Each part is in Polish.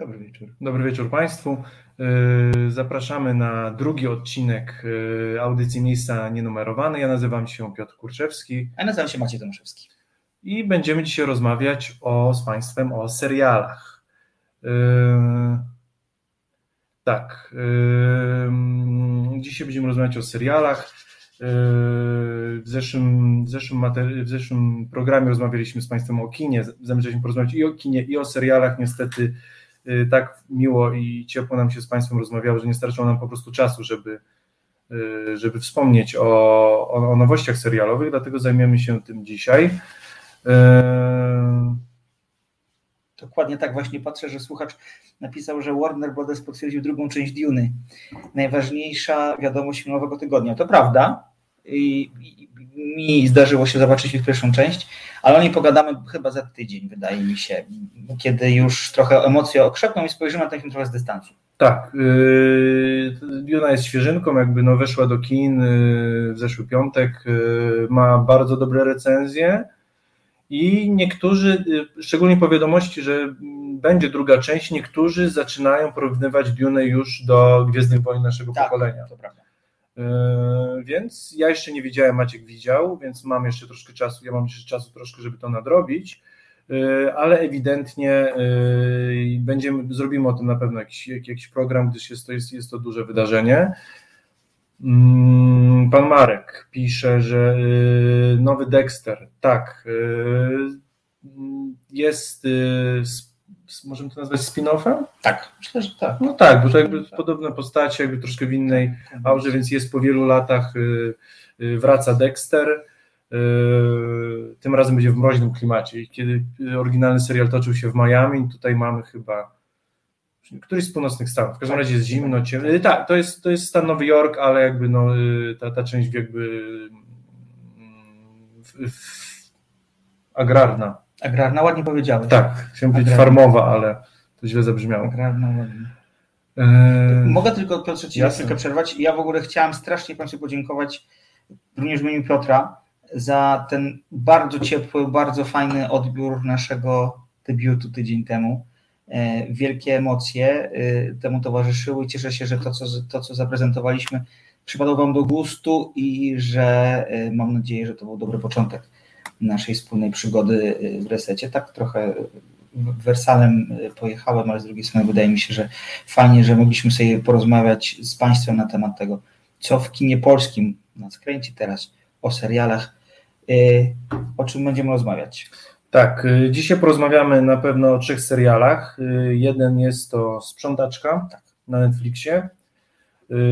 Dobry wieczór. Dobry wieczór Państwu. Y, zapraszamy na drugi odcinek y, audycji Miejsca Nienumerowane. Ja nazywam się Piotr Kurczewski. A nazywam się Maciej Tomaszewski. I będziemy dzisiaj rozmawiać o, z Państwem o serialach. Y, tak. Dzisiaj będziemy rozmawiać o serialach. W zeszłym, w, zeszłym materi- w zeszłym programie rozmawialiśmy z Państwem o kinie. Zamierzaliśmy porozmawiać i o kinie, i o serialach. Niestety tak miło i ciepło nam się z Państwem rozmawiało, że nie starczyło nam po prostu czasu, żeby, y, żeby wspomnieć o, o, o nowościach serialowych, dlatego zajmiemy się tym dzisiaj. Y, Dokładnie tak właśnie patrzę, że słuchacz napisał, że Warner Brothers potwierdził drugą część Duny. Najważniejsza wiadomość filmowego tygodnia. To prawda. I, i, mi zdarzyło się zobaczyć ich pierwszą część, ale o niej pogadamy chyba za tydzień, wydaje mi się, kiedy już trochę emocje okrzepną i spojrzymy na ten film trochę z dystansu. Tak, yy, Duna jest świeżynką, jakby no weszła do kin yy, w zeszły piątek, yy, ma bardzo dobre recenzje i niektórzy, szczególnie po wiadomości, że będzie druga część, niektórzy zaczynają porównywać Dune już do Gwiezdnych Wojen naszego tak, pokolenia. To prawda. Yy, więc ja jeszcze nie widziałem, Maciek widział, więc mam jeszcze troszkę czasu, ja mam jeszcze czasu troszkę, żeby to nadrobić, yy, ale ewidentnie yy, będziemy, zrobimy o tym na pewno jakiś, jakiś program, gdyż jest to, jest, jest to duże wydarzenie. Pan Marek pisze, że nowy Dexter, tak, jest możemy to nazwać spin-offem? Tak, myślę, że tak. No tak, bo to jakby podobne postacie, jakby troszkę w innej aurze, więc jest po wielu latach, y, y, wraca Dexter, y, tym razem będzie w mroźnym klimacie. I kiedy oryginalny serial toczył się w Miami, tutaj mamy chyba któryś z północnych stanów. W każdym razie jest zimno, ciemno. Tak, to jest, to jest stan Nowy Jork, ale jakby no, ta, ta część jakby w, w, agrarna. Agrarna, ładnie powiedziałeś. Tak, chciałem powiedzieć farmowa, ale to źle zabrzmiało. Agrarna, ładnie. Eee... Mogę tylko, Piotrze, Ci chwilkę przerwać. Ja w ogóle chciałem strasznie Państwu podziękować, również w imieniu Piotra, za ten bardzo ciepły, bardzo fajny odbiór naszego debiutu tydzień temu. Eee, wielkie emocje e, temu towarzyszyły i cieszę się, że to, co, to, co zaprezentowaliśmy, przypadło Wam do gustu i że e, mam nadzieję, że to był dobry początek naszej wspólnej przygody y, w resecie. Tak trochę wersalem y, pojechałem, ale z drugiej strony wydaje mi się, że fajnie, że mogliśmy sobie porozmawiać z Państwem na temat tego, co w kinie polskim nas kręci teraz, o serialach, y, o czym będziemy rozmawiać. Tak, dzisiaj porozmawiamy na pewno o trzech serialach. Jeden jest to Sprzątaczka tak. na Netflixie.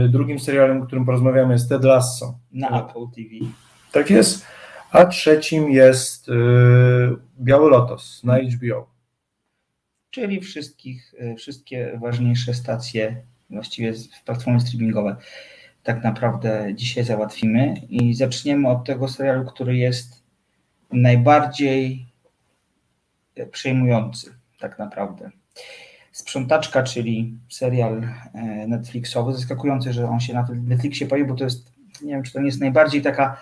Drugim serialem, o którym porozmawiamy jest Ted Lasso. Na Apple TV. Tak jest a trzecim jest y, Biały Lotos na HBO. Czyli wszystkich, y, wszystkie ważniejsze stacje, właściwie platformy streamingowe, tak naprawdę dzisiaj załatwimy i zaczniemy od tego serialu, który jest najbardziej przejmujący, tak naprawdę. Sprzątaczka, czyli serial Netflixowy, zaskakujący, że on się na Netflixie pojawił, bo to jest, nie wiem, czy to nie jest najbardziej taka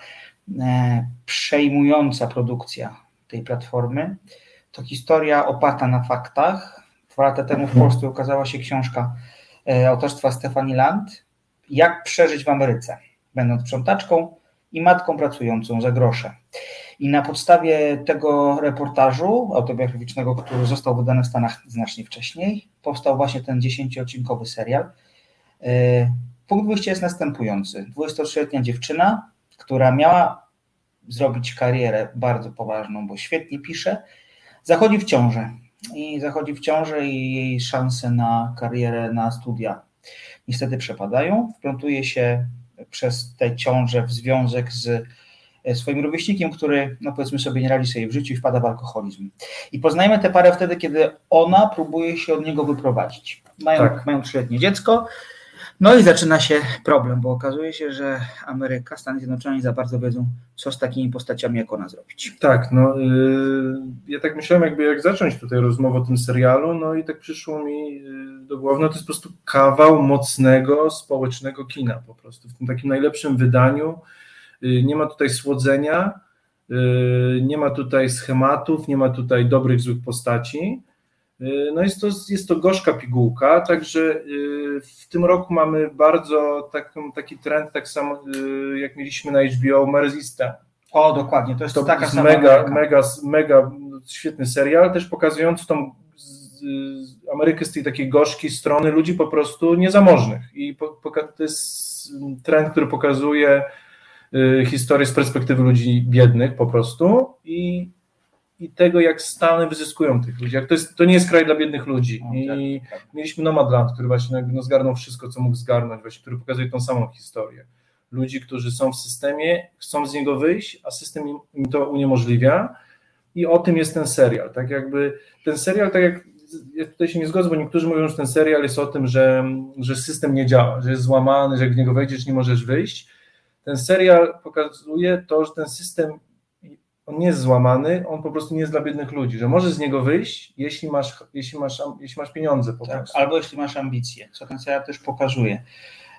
przejmująca produkcja tej platformy. To historia oparta na faktach. Dwa lata temu w mhm. Polsce ukazała się książka e, autorstwa Stefani Land Jak przeżyć w Ameryce, będąc sprzątaczką i matką pracującą za grosze. I na podstawie tego reportażu autobiograficznego, który został wydany w Stanach znacznie wcześniej, powstał właśnie ten dziesięcioodcinkowy serial. E, punkt wyjścia jest następujący. 23-letnia dziewczyna która miała zrobić karierę bardzo poważną, bo świetnie pisze, zachodzi w ciążę. I zachodzi w ciążę i jej szanse na karierę, na studia niestety przepadają. Wplątuje się przez tę ciążę w związek z e, swoim rówieśnikiem, który, no powiedzmy sobie, nie radzi sobie w życiu i wpada w alkoholizm. I poznajemy tę parę wtedy, kiedy ona próbuje się od niego wyprowadzić. Mają, tak. mają trzyletnie dziecko, no i zaczyna się problem, bo okazuje się, że Ameryka, Stany Zjednoczone za bardzo wiedzą, co z takimi postaciami jak ona zrobić. Tak, no yy, ja tak myślałem, jakby jak zacząć tutaj rozmowę o tym serialu, no i tak przyszło mi yy, do głowy, no to jest po prostu kawał mocnego, społecznego kina po prostu, w tym takim najlepszym wydaniu. Yy, nie ma tutaj słodzenia, yy, nie ma tutaj schematów, nie ma tutaj dobrych, złych postaci No jest to, jest to gorzka pigułka, także w tym roku mamy bardzo taką, taki trend, tak samo jak mieliśmy na HBO Merzista. O, dokładnie, to jest to taka sama mega, mega, mega świetny serial, też pokazujący tą Amerykę z tej takiej gorzkiej strony ludzi po prostu niezamożnych. I to jest trend, który pokazuje y, historię z perspektywy ludzi biednych po prostu i, i tego, jak Stany wyzyskują tych ludzi. Jak to, jest, to nie jest kraj dla biednych ludzi. No, I tak, tak. mieliśmy Nomadland, który właśnie no, zgarnął wszystko, co mógł zgarnąć, właśnie, który pokazuje tą samą historię. Ludzi, którzy są w systemie, chcą z niego wyjść, a system im, im to uniemożliwia. I o tym jest ten serial. Tak jakby ten serial, tak jak ja tutaj się nie zgodzę, bo niektórzy mówią, że ten serial jest o tym, że, że system nie działa, że jest złamany, że jak w niego wejdziesz, nie możesz wyjść. Ten serial pokazuje to, że ten system on nie jest złamany, on po prostu nie jest dla biednych ludzi, że możesz z niego wyjść, jeśli masz, jeśli masz, jeśli masz pieniądze po tak, Albo jeśli masz ambicje, co serial też pokazuje.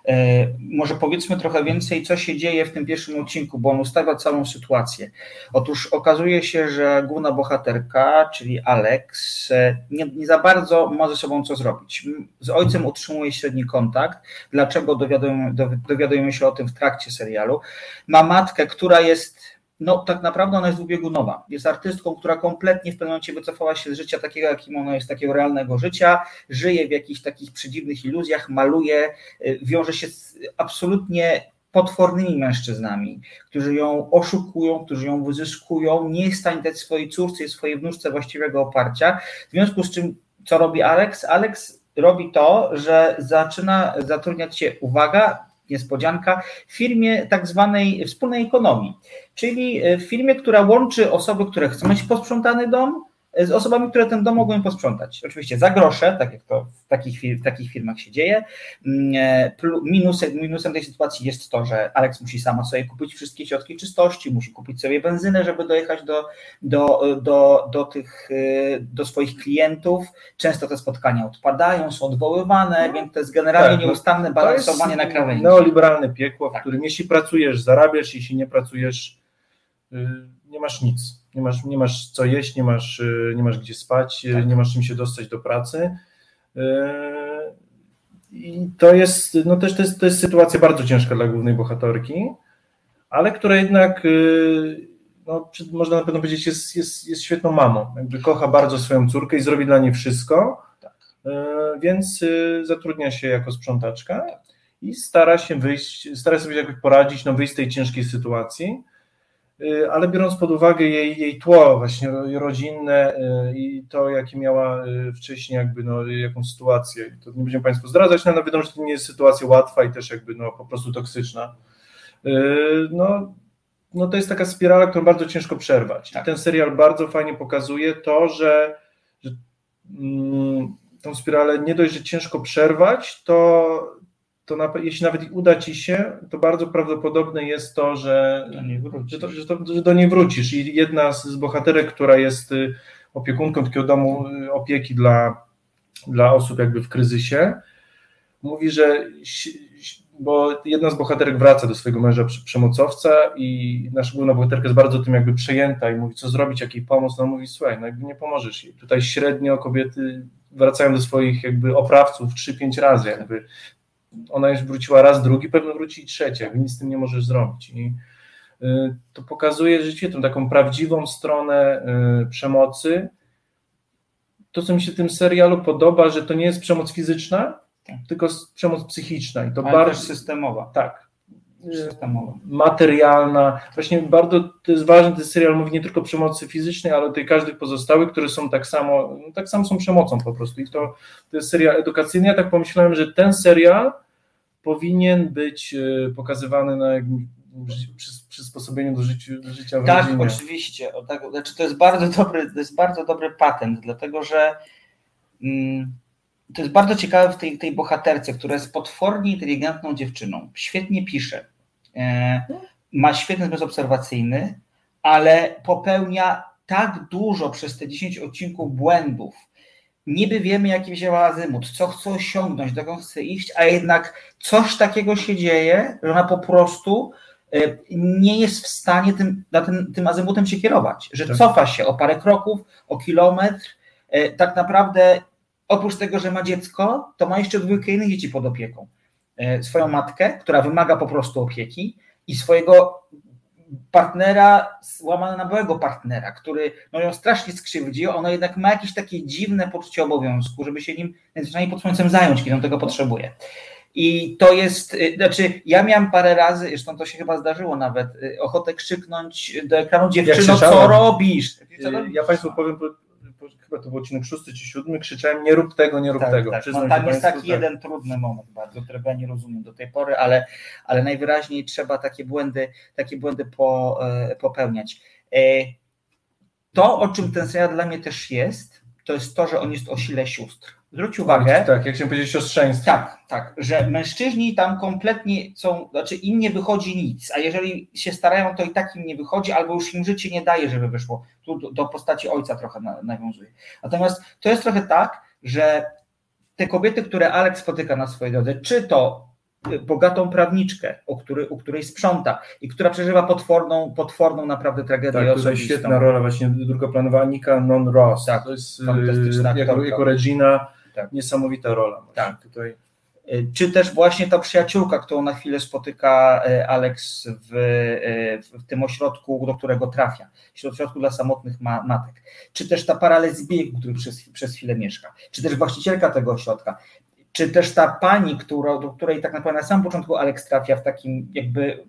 E, może powiedzmy trochę więcej, co się dzieje w tym pierwszym odcinku, bo on ustawia całą sytuację. Otóż okazuje się, że główna bohaterka, czyli Alex, e, nie, nie za bardzo ma ze sobą co zrobić. Z ojcem utrzymuje średni kontakt. Dlaczego dowiadujemy, dowiadujemy się o tym w trakcie serialu? Ma matkę, która jest no tak naprawdę ona jest dwubiegunowa. Jest artystką, która kompletnie w pewnym momencie wycofała się z życia takiego, jakim ono jest, takiego realnego życia, żyje w jakichś takich przedziwnych iluzjach, maluje, y, wiąże się z absolutnie potwornymi mężczyznami, którzy ją oszukują, którzy ją wyzyskują, nie jest w stanie dać swojej córce i swojej wnuczce właściwego oparcia. W związku z czym, co robi Alex? Alex robi to, że zaczyna zatrudniać się, uwaga, niespodzianka, w firmie tak zwanej wspólnej ekonomii, czyli w firmie, która łączy osoby, które chcą mieć posprzątany dom, z osobami, które ten dom mogą posprzątać. Oczywiście za grosze, tak jak to w takich, w takich firmach się dzieje. Mm, e, minusem, minusem tej sytuacji jest to, że Alex musi sama sobie kupić wszystkie środki czystości, musi kupić sobie benzynę, żeby dojechać do, do, do, do, tych, e, do swoich klientów. Często te spotkania odpadają, są odwoływane, no, więc to jest generalnie tak, no, nieustanne balansowanie na krawędzi. Neoliberalne piekło, w tak. którym jeśli pracujesz, zarabiasz, jeśli nie pracujesz, y, nie masz nic nie masz, nie masz co jeść, nie masz, y, nie masz gdzie spać, y, tak. nie masz czym się dostać do pracy. Y, I to jest, no też to jest, to jest sytuacja bardzo ciężka dla głównej bohaterki, ale która jednak, no, można na pewno powiedzieć, jest, jest, jest świetną mamą. Jakby kocha bardzo swoją córkę i zrobi dla niej wszystko, tak. więc zatrudnia się jako sprzątaczka i stara się wyjść, stara się sobie jakoś poradzić, no wyjść z tej ciężkiej sytuacji. Y, ale biorąc pod uwagę jej, jej tło właśnie rodzinne y, i to, jakie miała y, wcześniej jakby no, jaką sytuację, to nie będziemy Państwu zdradzać, no, ale wiadomo, że to nie jest sytuacja łatwa i też jakby no, po prostu toksyczna. No, no to jest taka spirala, którą bardzo ciężko przerwać. Tak. I ten serial bardzo fajnie pokazuje to, że, że mm, tą spiralę nie dość, że ciężko przerwać, to to na, jeśli nawet uda ci się, to bardzo prawdopodobne jest to, że, że, to, że, to, że do niej wrócisz. I jedna z bohaterek, która jest y, opiekunką takiego domu y, opieki dla, dla osób jakby w kryzysie, mówi, że bo jedna z bohaterek wraca do swojego męża przemocowca i nasza główna bohaterka jest bardzo tym jakby przejęta i mówi, co zrobić, jakiej pomóc, no mówi, słuchaj, no jakby nie pomożesz jej. Tutaj średnio kobiety wracają do swoich jakby oprawców 3-5 razy, jakby ona już wróciła raz, drugi, pewno wróci trzecia, jak nic z tym nie możesz zrobić. I y, to pokazuje życie, tą taką prawdziwą stronę y, przemocy. To, co mi się w tym serialu podoba, że to nie jest przemoc fizyczna, tak. tylko przemoc psychiczna. I to Ale bardzo systemowa. Tak. Systemowa. Materialna. Właśnie bardzo to jest ważne, ten serial mówi nie tylko o przemocy fizycznej, ale o tych każdych pozostałych, które są tak samo, no, tak samo są przemocą po prostu. I to, to jest serial edukacyjny. Ja tak pomyślałem, że ten serial powinien być e, pokazywany na przysposobieniu do, życia, do życia w tak, rodzinie. oczywiście. O, tak, znaczy to jest bardzo dobry, to jest bardzo dobry patent, dlatego że mm, to jest bardzo ciekawe w tej, tej bohaterce, która jest potwornie inteligentną dziewczyną. Świetnie pisze. E, ma świetny zmysł obserwacyjny, ale popełnia tak dużo przez te 10 odcinków błędów, niby wiemy, jaki wzięła azymut, co chce osiągnąć, dokąd chce iść, a jednak coś takiego się dzieje, że ona po prostu e, nie jest w stanie tym, tym, tym azymutem się kierować, że tak. cofa się o parę kroków, o kilometr, e, tak naprawdę oprócz tego, że ma dziecko, to ma jeszcze dwójkę innych dzieci pod opieką. E, swoją matkę, która wymaga po prostu opieki i swojego partnera, łamane na byłego partnera, który no, ją strasznie skrzywdzi, ona jednak ma jakieś takie dziwne poczucie obowiązku, żeby się nim najzwyczajniej pod słońcem zająć, kiedy on tego potrzebuje. I to jest, y, znaczy ja miałem parę razy, zresztą to się chyba zdarzyło nawet, y, ochotę krzyknąć do ekranu dziewczyno, co robisz? Ja Państwu powiem, chyba to był odcinek szósty czy siódmy, krzyczałem nie rób tego, nie rób tak, tego. Tak. No, tam jest taki tak. jeden trudny moment bardzo, którego ja nie rozumiem do tej pory, ale, ale najwyraźniej trzeba takie błędy, takie błędy po, e, popełniać. E, to, o czym ten serial dla mnie też jest, to jest to, że on jest o sile sióstr. Zwróć uwagę. Tak, jak się powiedzieć siostrzeństwo. Tak, tak, że mężczyźni tam kompletnie są, znaczy im nie wychodzi nic, a jeżeli się starają, to i tak im nie wychodzi, albo już im życie nie daje, żeby wyszło. Tu do, do postaci ojca trochę na, nawiązuje. Natomiast to jest trochę tak, że te kobiety, które Alex spotyka na swojej drodze, czy to bogatą prawniczkę, o który, u której sprząta i która przeżywa potworną, potworną naprawdę tragedię tak, osobistą. świetna rola właśnie drugoplanowa Nika Non-Ross. Tak, to jest y, jako, jako Regina tak. niesamowita rola. Tak. Tutaj. E, czy też właśnie ta przyjaciółka, którą na chwilę spotyka e, Alex w, e, w tym ośrodku, do którego trafia, ośrodku dla samotnych ma, matek, czy też ta para lesbijek, który przez, przez chwilę mieszka, czy też właścicielka tego ośrodka, czy też ta pani, która, do której tak naprawdę na samym początku Alex trafia w takim jakby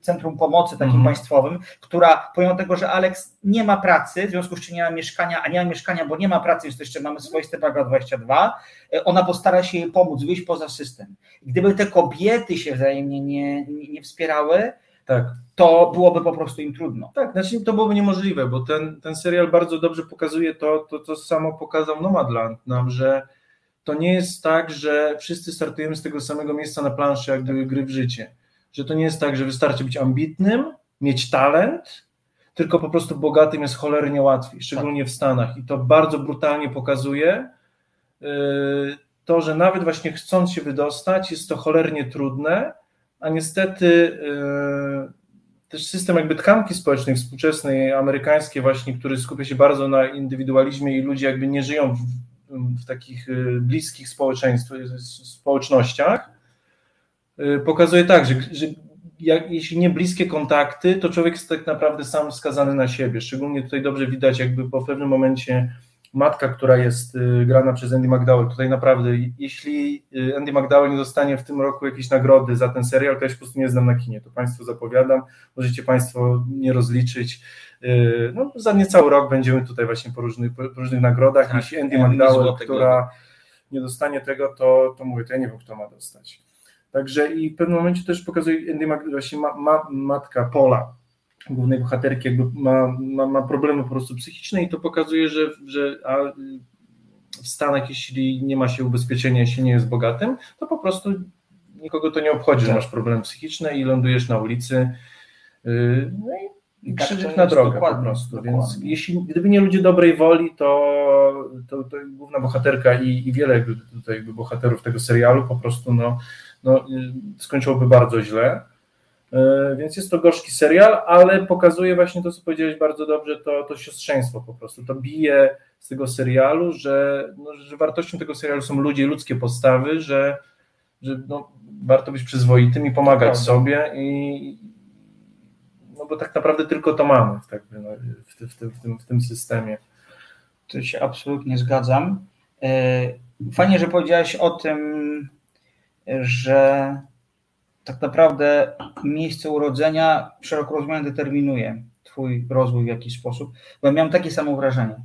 centrum pomocy takim mm. państwowym, która pomimo tego, że Alex nie ma pracy, w związku z czym nie ma mieszkania, a nie ma mieszkania, bo nie ma pracy, więc to jeszcze mamy swoiste paragraf 22, e, ona postara się jej pomóc, wyjść poza system. Gdyby te kobiety się wzajemnie nie, nie, nie wspierały, tak. to byłoby po prostu im trudno. Tak, znaczy to byłoby niemożliwe, bo ten, ten serial bardzo dobrze pokazuje to, to, co samo pokazał Nomadland nam, że to nie jest tak, że wszyscy startujemy z tego samego miejsca na planszy, jak gry w życie że to nie jest tak, że wystarczy być ambitnym, mieć talent, tylko po prostu bogatym jest cholernie łatwiej, szczególnie w Stanach. I to bardzo brutalnie pokazuje yy, to, że nawet właśnie chcąc się wydostać, jest to cholernie trudne, a niestety yy, też system jakby tkanki społecznej współczesnej, amerykańskiej właśnie, który skupia się bardzo na indywidualizmie i ludzie jakby nie żyją w, w takich yy, bliskich społecznościach, Y, pokazuje tak, że, że jak, jeśli nie bliskie kontakty, to człowiek jest tak naprawdę sam skazany na siebie. Szczególnie tutaj dobrze widać, jakby po pewnym momencie matka, która jest y, grana przez Andy McDowell, tutaj naprawdę, jeśli y, Andy McDowell nie dostanie w tym roku jakiejś nagrody za ten serial, to ja się po prostu nie znam na kinie, to Państwu zapowiadam, możecie Państwo nie rozliczyć. No, za niecały rok będziemy tutaj właśnie po różnych, po różnych nagrodach. Tak, jeśli Andy McDowell, która nie dostanie tego, to, to mówię, to ja nie wiem, kto ma dostać. Także i w pewnym momencie też pokazuje Andy właśnie ma, ma, matka Pola, głównej bohaterki, jakby ma, ma, ma problemy po prostu psychiczne i to pokazuje, że, że a w Stanach, jeśli nie ma się ubezpieczenia, jeśli nie jest bogatym, to po prostu nikogo to nie obchodzi, że tak. masz problemy psychiczne i lądujesz na ulicy. Y, no i i tak krzyżyk na drogę po prostu. Dokładnie. Więc jeśli, gdyby nie ludzie dobrej woli, to, to, to główna bohaterka i, i wiele jakby tutaj jakby bohaterów tego serialu po prostu no, no, skończyłoby bardzo źle. E, więc jest to gorzki serial, ale pokazuje właśnie to, co powiedziałeś bardzo dobrze, to, to siostrzeństwo po prostu. To bije z tego serialu, że, no, że wartością tego serialu są ludzie, ludzkie postawy, że, że no, warto być przyzwoitym i pomagać sobie i no bo tak naprawdę tylko to mamy tak, no, w, w, w, tym, w tym systemie. To się absolutnie zgadzam. E, fajnie, że powiedziałeś o tym, że tak naprawdę miejsce urodzenia szeroko rozumiane determinuje Twój rozwój w jakiś sposób. Bo ja miałem takie samo wrażenie.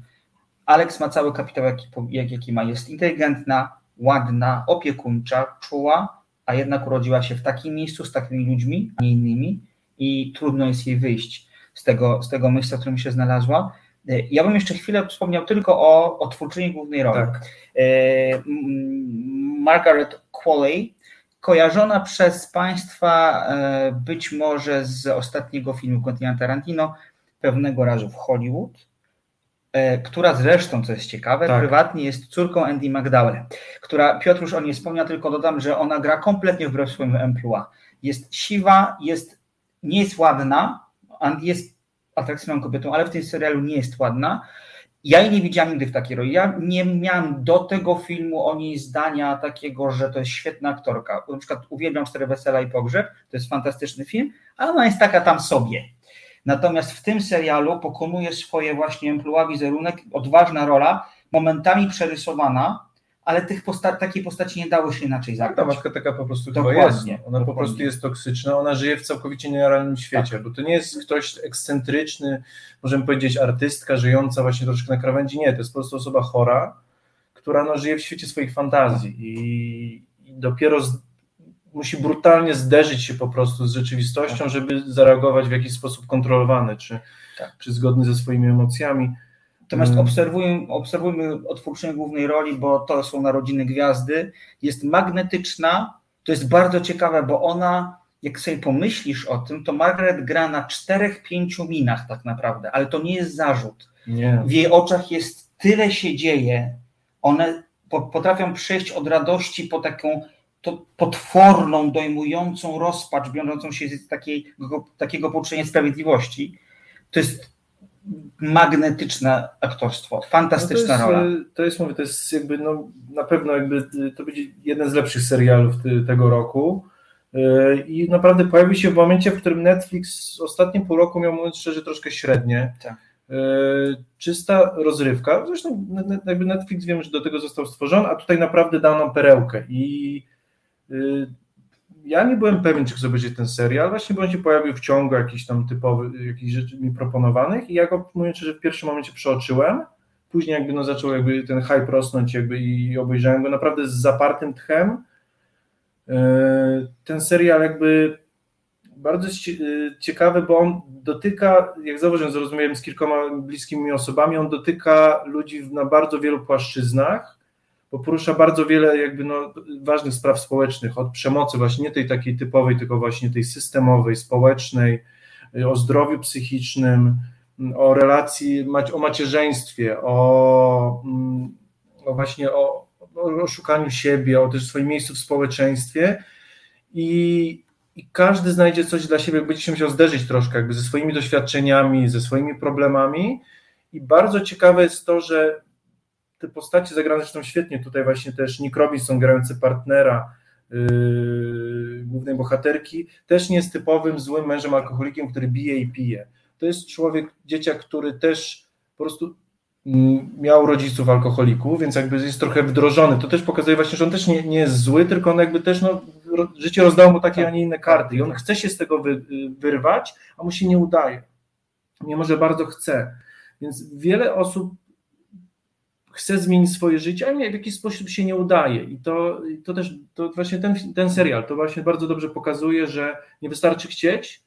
Alex ma cały kapitał, jaki, jak, jaki ma. Jest inteligentna, ładna, opiekuńcza, czuła, a jednak urodziła się w takim miejscu z takimi ludźmi, a nie innymi i trudno jest jej wyjść z tego, z tego miejsca, w którym się znalazła. Ja bym jeszcze chwilę wspomniał tylko o, o twórczyni głównej roli. Tak. E, Margaret Qualley, kojarzona przez Państwa e, być może z ostatniego filmu Quentin Tarantino, pewnego razu w Hollywood, e, która zresztą, co jest ciekawe, tak. prywatnie jest córką Andy McDowell, która, Piotr już o niej wspomniał, tylko dodam, że ona gra kompletnie wbrew swoim emploi. Jest siwa, jest, nie jest ładna, Andy jest atrakcyjną kobietą, ale w tym serialu nie jest ładna ja jej nie widziałam nigdy w takiej roli. Ja nie miałam do tego filmu o niej zdania takiego, że to jest świetna aktorka. Na przykład uwielbiam Cztery Wesela i Pogrzeb, to jest fantastyczny film, ale ona jest taka tam sobie. Natomiast w tym serialu pokonuje swoje właśnie emploi wizerunek, odważna rola, momentami przerysowana, ale tych posta takiej postaci nie dało się inaczej zagrać. Ta matka taka po prostu Dokładnie. jest. Ona Dokładnie. po prostu jest toksyczna, ona żyje w całkowicie nierealnym świecie, tak. bo to nie jest ktoś ekscentryczny, możemy powiedzieć artystka żyjąca właśnie troszkę na krawędzi, nie, to jest po prostu osoba chora, która no, żyje w świecie swoich fantazji i, i dopiero z, musi brutalnie zderzyć się po prostu z rzeczywistością, tak. żeby zareagować w jakiś sposób kontrolowany, czy, tak. czy zgodny ze swoimi emocjami. Natomiast mm. obserwujmy, obserwujmy otwórczynię głównej roli, bo to są narodziny gwiazdy. Jest magnetyczna, to jest bardzo ciekawe, bo ona, jak sobie pomyślisz o tym, to Margaret gra na czterech, pięciu minach tak naprawdę, ale to nie jest zarzut. Nie. W jej oczach jest tyle się dzieje, one potrafią przejść od radości po taką to potworną, dojmującą rozpacz, biorącą się z takiego, takiego poczucia sprawiedliwości. To jest magnetyczne aktorstwo, fantastyczna no to jest, rola. To jest, mówię, to jest jakby, no, na pewno jakby to będzie jeden z lepszych serialów tego roku y, i naprawdę pojawi się w momencie, w którym Netflix ostatnie pół roku miał, mówiąc szczerze, troszkę średnie. Tak. Y, czysta rozrywka, zresztą jakby Netflix wiem, że do tego został stworzony, a tutaj naprawdę dał nam perełkę i y, ja nie byłem pewien, czy chcę obejrzeć ten serial, właśnie bo on się pojawił w ciągu jakichś tam typowych, jakichś rzeczy mi proponowanych i ja go, że w pierwszym momencie przeoczyłem, później jakby no zaczął jakby ten hype rosnąć jakby i obejrzałem go naprawdę z zapartym tchem. E, ten serial jakby bardzo e, ciekawy, bo on dotyka, jak zauważyłem, zrozumiałem z kilkoma bliskimi osobami, on dotyka ludzi na bardzo wielu płaszczyznach bo porusza bardzo wiele jakby no, ważnych spraw społecznych, od przemocy właśnie nie tej takiej typowej, tylko właśnie tej systemowej, społecznej, o zdrowiu psychicznym, o relacji, o macierzyństwie, o, mm, o właśnie o, o szukaniu siebie, o też swoim miejscu w społeczeństwie. I, i każdy znajdzie coś dla siebie, będzie się musiał zderzyć troszkę jakby ze swoimi doświadczeniami, ze swoimi problemami. I bardzo ciekawe jest to, że te postacie zagrane zresztą świetnie, tutaj właśnie też Nick Robinson grający partnera yy, głównej bohaterki, też nie jest typowym złym mężem alkoholikiem, który bije i pije. To jest człowiek, dzieciak, który też po prostu mm, miał rodziców alkoholików, więc jakby jest trochę wdrożony. To też pokazuje właśnie, że on też nie, nie jest zły, tylko on jakby też, no, życie rozdało mu takie, a nie inne karty i on chce się z tego wy, wyrwać, a mu się nie udaje. Mimo, że bardzo chce. Więc wiele osób chce zmienić swoje życie, a w jakiś sposób się nie udaje. I to, to też to właśnie ten, ten serial to właśnie bardzo dobrze pokazuje, że nie wystarczy chcieć,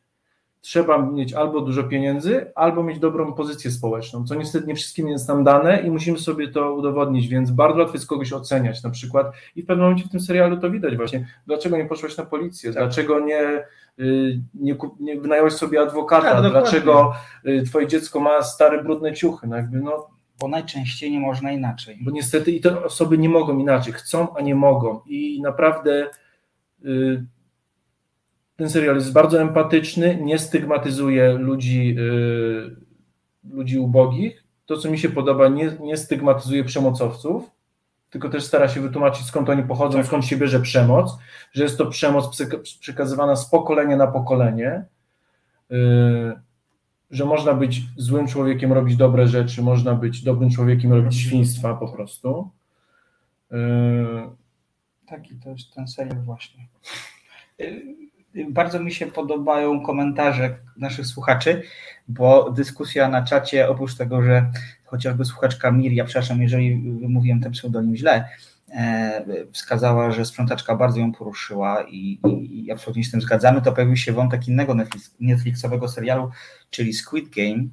trzeba mieć albo dużo pieniędzy, albo mieć dobrą pozycję społeczną, co niestety nie wszystkim jest nam dane i musimy sobie to udowodnić, więc bardzo łatwo jest kogoś oceniać na przykład i w pewnym momencie w tym serialu to widać właśnie, dlaczego nie poszłaś na policję, tak. dlaczego nie, y, nie, nie wynająłeś sobie adwokata, tak, dlaczego y, twoje dziecko ma stare, brudne ciuchy, no jakby no bo najczęściej nie można inaczej. Bo niestety i te osoby nie mogą inaczej, chcą, a nie mogą. I naprawdę y, ten serial jest bardzo empatyczny, nie stygmatyzuje ludzi, y, ludzi ubogich. To, co mi się podoba, nie, nie stygmatyzuje przemocowców, tylko też stara się wytłumaczyć, skąd oni pochodzą, tak. skąd się bierze przemoc, że jest to przemoc przekazywana z pokolenia na pokolenie. Y, że można być złym człowiekiem, robić dobre rzeczy, można być dobrym człowiekiem, robić świństwa po prostu. Yy... Taki to jest ten serial właśnie. Yy, bardzo mi się podobają komentarze naszych słuchaczy, bo dyskusja na czacie, oprócz tego, że chociażby słuchaczka Miria, przepraszam, jeżeli wymówiłem ten pseudonim źle, wskazała, że sprzątaczka bardzo ją poruszyła i, i, i absolutnie się z tym zgadzamy, to pojawił się wątek innego Netflix, Netflixowego serialu, czyli Squid Game.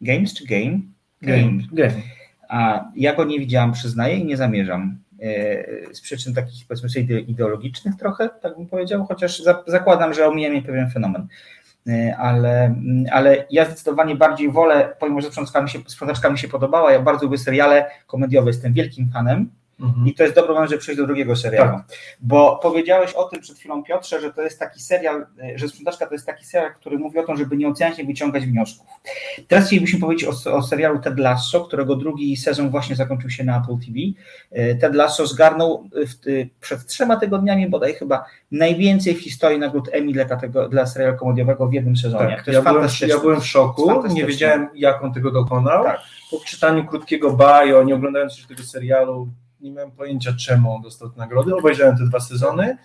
Games czy Game? Game. Game. A ja go nie widziałam, przyznaję, i nie zamierzam. E, z przyczyn takich, powiedzmy sobie, ideologicznych trochę, tak bym powiedział, chociaż zakładam, że omija mnie pewien fenomen. E, ale, ale ja zdecydowanie bardziej wolę, pomimo że sprzątaczka mi się, sprzątaczka mi się podobała, ja bardzo lubię seriale komediowe, jestem wielkim fanem, Mhm. I to jest dobry moment, żeby przejść do drugiego serialu. Tak. Bo powiedziałeś o tym przed chwilą, Piotrze, że to jest taki serial, e, że Sprzątaczka to jest taki serial, który mówi o tym, żeby nie oceniać, nie wyciągać wniosków. Teraz chcielibyśmy powiedzieć o, o serialu Ted Lasso, którego drugi sezon właśnie zakończył się na Apple TV. E, Ted Lasso zgarnął w, przed trzema tygodniami bodaj chyba najwięcej w historii nagród Emmy dla, tego, dla serialu komediowego w jednym sezonie. Tak, ja, byłem, ja byłem w szoku, nie wiedziałem jak on tego dokonał. Tak. Po czytaniu krótkiego bio, nie oglądając już tego serialu, nie miałem pojęcia, czemu on dostał nagrody. Obejrzałem te dwa sezony.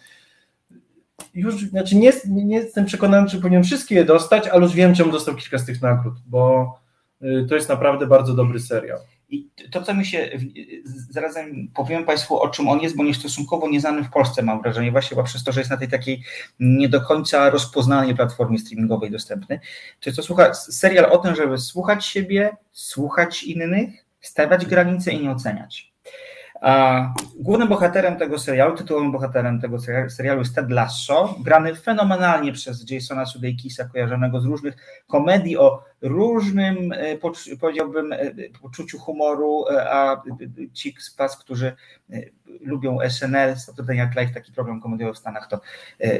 Już, znaczy nie, nie jestem przekonany, czy powinien wszystkie je dostać, ale już wiem, czemu dostał kilka z tych nagród, bo y, to jest naprawdę bardzo dobry serial. I to, co mi się, zarazem powiem Państwu, o czym on jest, bo nie stosunkowo nieznany w Polsce, mam wrażenie, właśnie przez to, że jest na tej takiej nie do końca rozpoznanej platformie streamingowej dostępny. To jest to słucha, serial o tym, żeby słuchać siebie, słuchać innych, stawiać granice i nie oceniać. A głównym bohaterem tego serialu, tytułowym bohaterem tego serialu jest Ted Lasso, grany fenomenalnie przez Jasona Sudeikisa, kojarzonego z różnych komedii o różnym, e, powiedziałbym, e, poczuciu humoru, e, a ci z Was, którzy lubią SNL, Saturday Night Live, taki program komediowy w Stanach, to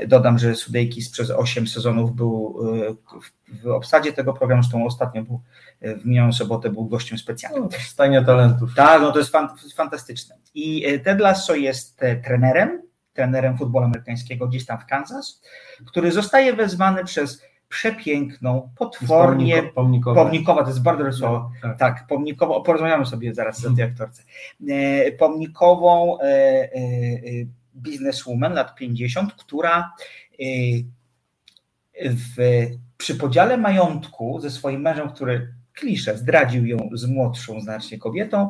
dodam, że Sudeikis przez 8 sezonów był w obsadzie tego programu, zresztą ostatnio był w minioną sobotę był gościem specjalnym. No, Stajnia talentów. Tak, no to jest fantastyczne. I Ted Lasso jest trenerem, trenerem futbolu amerykańskiego gdzieś tam w Kansas, który zostaje wezwany przez przepiękną, potwornie pomnikowa. pomnikowa, to jest bardzo słowo, tak, tak pomnikowo, porozmawiamy sobie zaraz o tej aktorce, e, pomnikową e, e, bizneswoman lat 50, która w, przy podziale majątku ze swoim mężem, który klisze, zdradził ją z młodszą znacznie kobietą,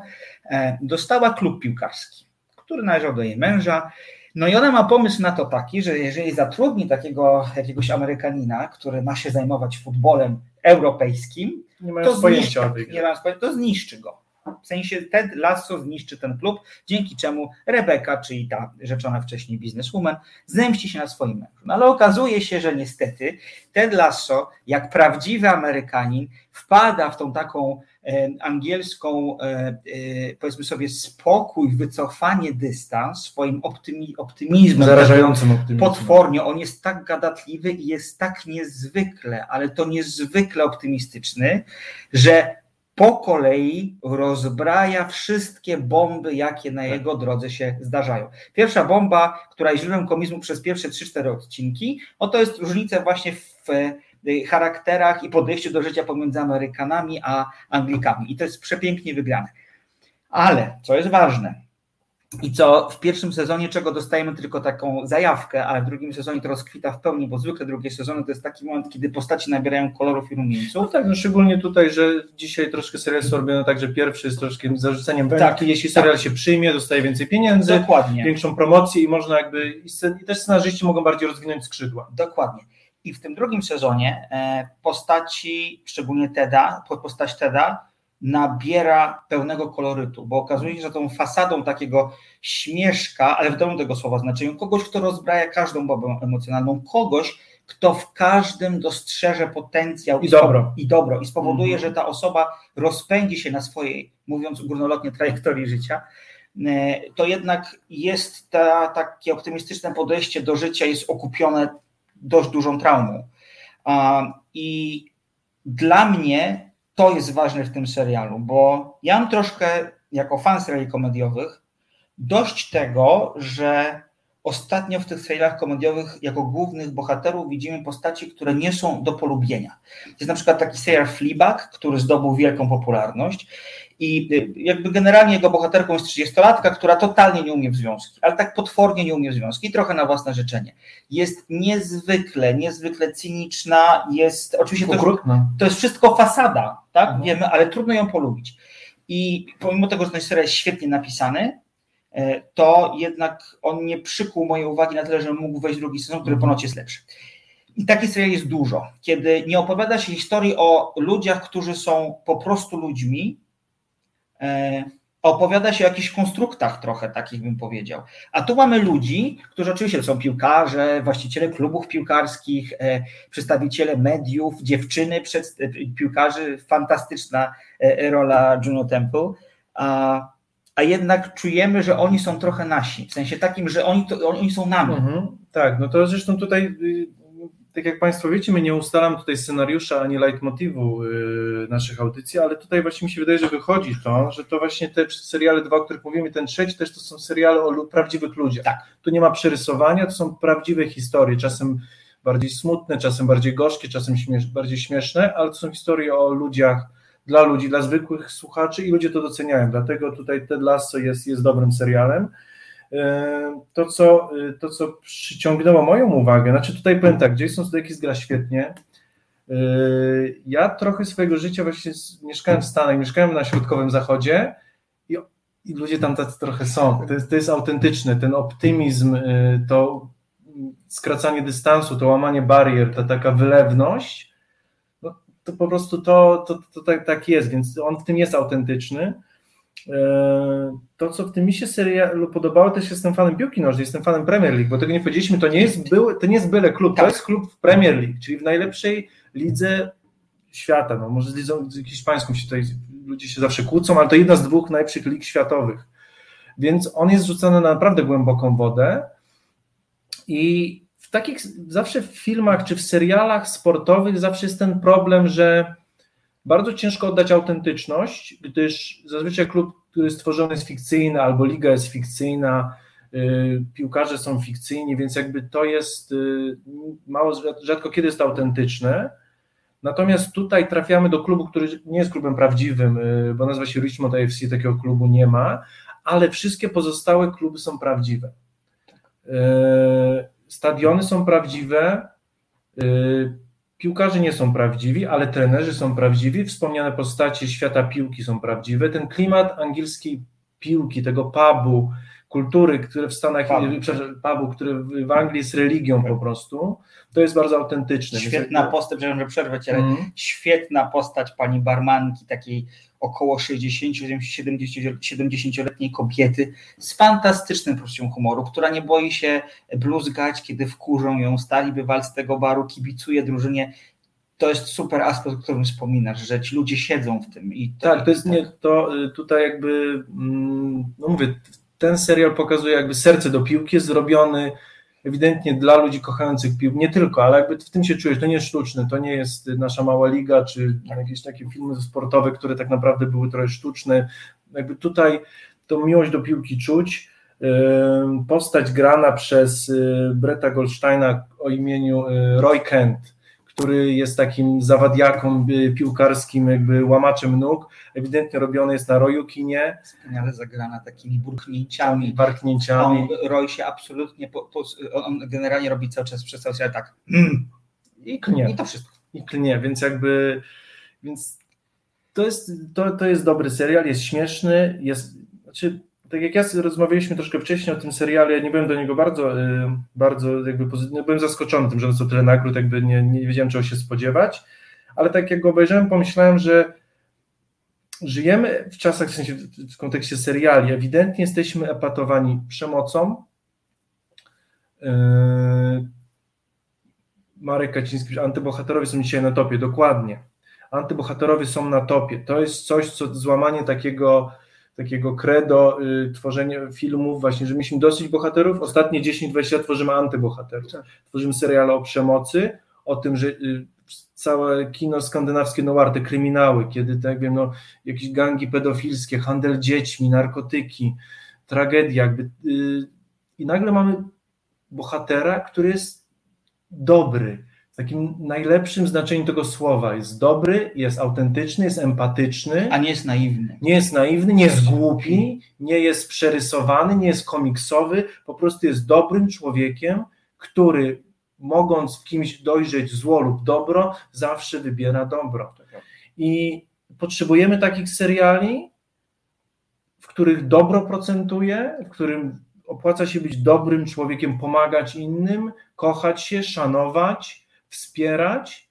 dostała klub piłkarski, który należał do jej męża no i ona ma pomysł na to taki, że jeżeli zatrudni takiego jakiegoś Amerykanina, który ma się zajmować futbolem europejskim, nie to, zniszczy, nie to zniszczy go. W sensie Ted Lasso zniszczy ten klub, dzięki czemu Rebeka, czyli ta rzeczona wcześniej bizneswoman, zemści się na swoim mężu. No ale okazuje się, że niestety Ted Lasso, jak prawdziwy Amerykanin, wpada w tą taką angielską, e, e, powiedzmy sobie, spokój, wycofanie, dystans, swoim optymi, optymizmem. Zarażającym optymizmem. Potwornie, on jest tak gadatliwy i jest tak niezwykle, ale to niezwykle optymistyczny, że po kolei rozbraja wszystkie bomby, jakie na tak. jego drodze się zdarzają. Pierwsza bomba, która jest źródłem komizmu przez pierwsze 3-4 odcinki, no to jest różnica właśnie w charakterach i podejściu do życia pomiędzy Amerykanami a Anglikami. I to jest przepięknie wygrane. Ale, co jest ważne, i co w pierwszym sezonie, czego dostajemy tylko taką zajawkę, ale w drugim sezonie to rozkwita w pełni, bo zwykle drugie sezony to jest taki moment, kiedy postaci nabierają kolorów i rumieńców. No tak, no szczególnie tutaj, że dzisiaj troszkę serial jest robione tak, że pierwszy jest troszkę zarzuceniem tak, jeśli serial tak. się przyjmie, dostaje więcej pieniędzy, Dokładnie. większą promocję i można jakby, i też scenarzyści mogą bardziej rozwinąć skrzydła. Dokładnie. I w tym drugim sezonie e, postaci, szczególnie Teda, postać Teda, nabiera pełnego kolorytu, bo okazuje się, że tą fasadą takiego śmieszka, ale w dobrym tego słowa znaczeniu, kogoś, kto rozbraja każdą bobę emocjonalną, kogoś, kto w każdym dostrzeże potencjał i, dobro. i dobro i spowoduje, mhm. że ta osoba rozpędzi się na swojej, mówiąc górnolotnie, trajektorii życia, e, to jednak jest ta, takie optymistyczne podejście do życia jest okupione dość dużą traumą. I dla mnie to jest ważne w tym serialu, bo ja mam troszkę, jako fan seriali komediowych, dość tego, że ostatnio w tych serialach komediowych jako głównych bohaterów widzimy postaci, które nie są do polubienia. Jest na przykład taki serial Fleabag, który zdobył wielką popularność i y, jakby generalnie jego bohaterką jest 30-latka, która totalnie nie umie w związki, ale tak potwornie nie umie w związki trochę na własne życzenie. Jest niezwykle, niezwykle cyniczna, jest oczywiście to, to jest wszystko fasada, tak, mhm. wiemy, ale trudno ją polubić. I pomimo tego, że ten serial jest świetnie napisany, e, to jednak on nie przykuł mojej uwagi na tyle, że mógł wejść drugi sezon, który mhm. ponoć jest lepszy. I takich seriali jest dużo, kiedy nie opowiada się historii o ludziach, którzy są po prostu ludźmi, opowiada się o jakichś konstruktach trochę, takich bym powiedział. A tu mamy ludzi, którzy oczywiście są piłkarze, właściciele klubów piłkarskich, e, przedstawiciele mediów, dziewczyny piłkarzy, fantastyczna e, rola Juno Temple. a jednak czujemy, że oni są trochę nasi. W sensie takim, że oni, to, oni są nami. Mhm, tak, no to zresztą tutaj, y, tak jak Państwo wiecie, my nie ustalamy tutaj scenariusza ani leitmotivu y, naszych audycji, ale tutaj właśnie mi się wydaje, że wychodzi to, że to właśnie te seriale dwa, o których mówimy, ten trzeci też to są seriale o prawdziwych ludziach. Tak. Tu nie ma przerysowania, to są prawdziwe historie, czasem bardziej smutne, czasem bardziej gorzkie, czasem śmiesz, bardziej śmieszne, ale to są historie o ludziach, dla ludzi, dla zwykłych słuchaczy i ludzie to doceniają. Dlatego tutaj Ted Lasso jest, jest dobrym serialem. E, to co, e, to, co przyciągnęło moją uwagę, znaczy tutaj powiem tak, Jason Sudeikis gra świetnie. E, ja trochę swojego życia właśnie mieszkałem w Stanach, mieszkałem na środkowym zachodzie i, i ludzie tam tacy trochę są. To jest, to jest autentyczne, ten optymizm, to skracanie dystansu, to łamanie barier, ta taka wylewność, to po prostu to, to, to tak, tak jest, więc on w tym jest autentyczny. E, to, co w tym mi się serialu podobało, też jestem fanem piłki nożnej, jestem fanem Premier League, bo tego nie powiedzieliśmy, to nie jest, był, to nie jest byle klub, to tak. jest klub w Premier League, czyli w najlepszej lidze świata. No, może z lidzą hiszpańską się tutaj ludzie się zawsze kłócą, ale to jedna z dwóch najlepszych lig światowych. Więc on jest rzucony na naprawdę głęboką wodę i w takich zawsze w filmach czy w serialach sportowych zawsze jest ten problem, że bardzo ciężko oddać autentyczność, gdyż zazwyczaj klub, który jest stworzony jest fikcyjny albo liga jest fikcyjna, yy, piłkarze są fikcyjni, więc jakby to jest yy, mało, rzadko kiedy jest autentyczne. Natomiast tutaj trafiamy do klubu, który nie jest klubem prawdziwym, yy, bo nazywa się Richmond AFC, takiego klubu nie ma, ale wszystkie pozostałe kluby są prawdziwe. Yy, stadiony są prawdziwe, y, piłkarze nie są prawdziwi, ale trenerzy są prawdziwi, wspomniane postacie świata piłki są prawdziwe. Ten klimat angielskiej piłki, tego pubu, kultury, które w Stanach, pubu, który w Anglii jest religią po prostu, to jest bardzo autentyczne. Świetna postać, przepraszam, że przerwę cię, ale mm. świetna postać pani barmanki, takiej około 60-70-letniej kobiety z fantastycznym poczuciem humoru, która nie boi się bluzgać, kiedy wkurzą ją stali bywalcy z tego baru, kibicuje drużynie. To jest super aspekt, o którym wspominasz, że ci ludzie siedzą w tym. I to, tak, to jest tak. nie, to y, tutaj jakby, mm, no mówię, ten serial pokazuje jakby serce do piłki, jest zrobiony ewidentnie dla ludzi kochających piłkę, nie tylko, ale jakby w tym się czujesz, to nie jest sztuczne, to nie jest nasza mała liga, czy jakieś takie filmy sportowe, które tak naprawdę były trochę sztuczne, jakby tutaj tą miłość do piłki czuć, postać grana przez y, Bretta Goldsteina o imieniu y, Roy Kent, który jest takim zawadiaką y, piłkarskim, jakby łamaczem nóg, ewidentnie robiony jest na Roju kinie. Wspaniale zagrana takimi burknięciami. Parknięciami. On, Roy się absolutnie, po, po, on generalnie robi cały czas przez cały czas tak mm. i klnie. I to wszystko. I klnie, więc jakby, więc to jest, to, to jest dobry serial, jest śmieszny, jest, znaczy tak jak ja rozmawialiśmy troszkę wcześniej o tym serialu, ja nie byłem do niego bardzo, y, bardzo jakby pozytywny, byłem zaskoczony tym, że dostał tyle nagród, jakby nie, nie wiedziałem czego się spodziewać, ale tak jak go obejrzałem, pomyślałem, że żyjemy w czasach, w sensie w kontekście seriali, ewidentnie jesteśmy epatowani przemocą. Y, Marek Kaciński, antybohaterowie są dzisiaj na topie, dokładnie. Antybohaterowie są na topie. To jest coś, co złamanie takiego takiego credo y, tworzenia filmów, właśnie, że mieliśmy dosyć bohaterów. Ostatnie 10-20 lat tworzymy antybohaterów. Tak. Tworzymy seriale o przemocy, o tym, że y, całe kino skandynawskie noir, te kryminały, kiedy, tak wiem, no, jakieś gangi pedofilskie, handel dziećmi, narkotyki, tragedia, jakby, y, i nagle mamy bohatera, który jest dobry, w takim najlepszym znaczeniu tego słowa. Jest dobry, jest autentyczny, jest empatyczny. A nie jest naiwny. Nie jest naiwny, nie jest głupi, nie jest przerysowany, nie jest komiksowy, po prostu jest dobrym człowiekiem, który mogąc w kimś dojrzeć zło lub dobro, zawsze wybiera dobro. I potrzebujemy takich seriali, w których dobro procentuje, w którym opłaca się być dobrym człowiekiem, pomagać innym, kochać się, szanować, wspierać,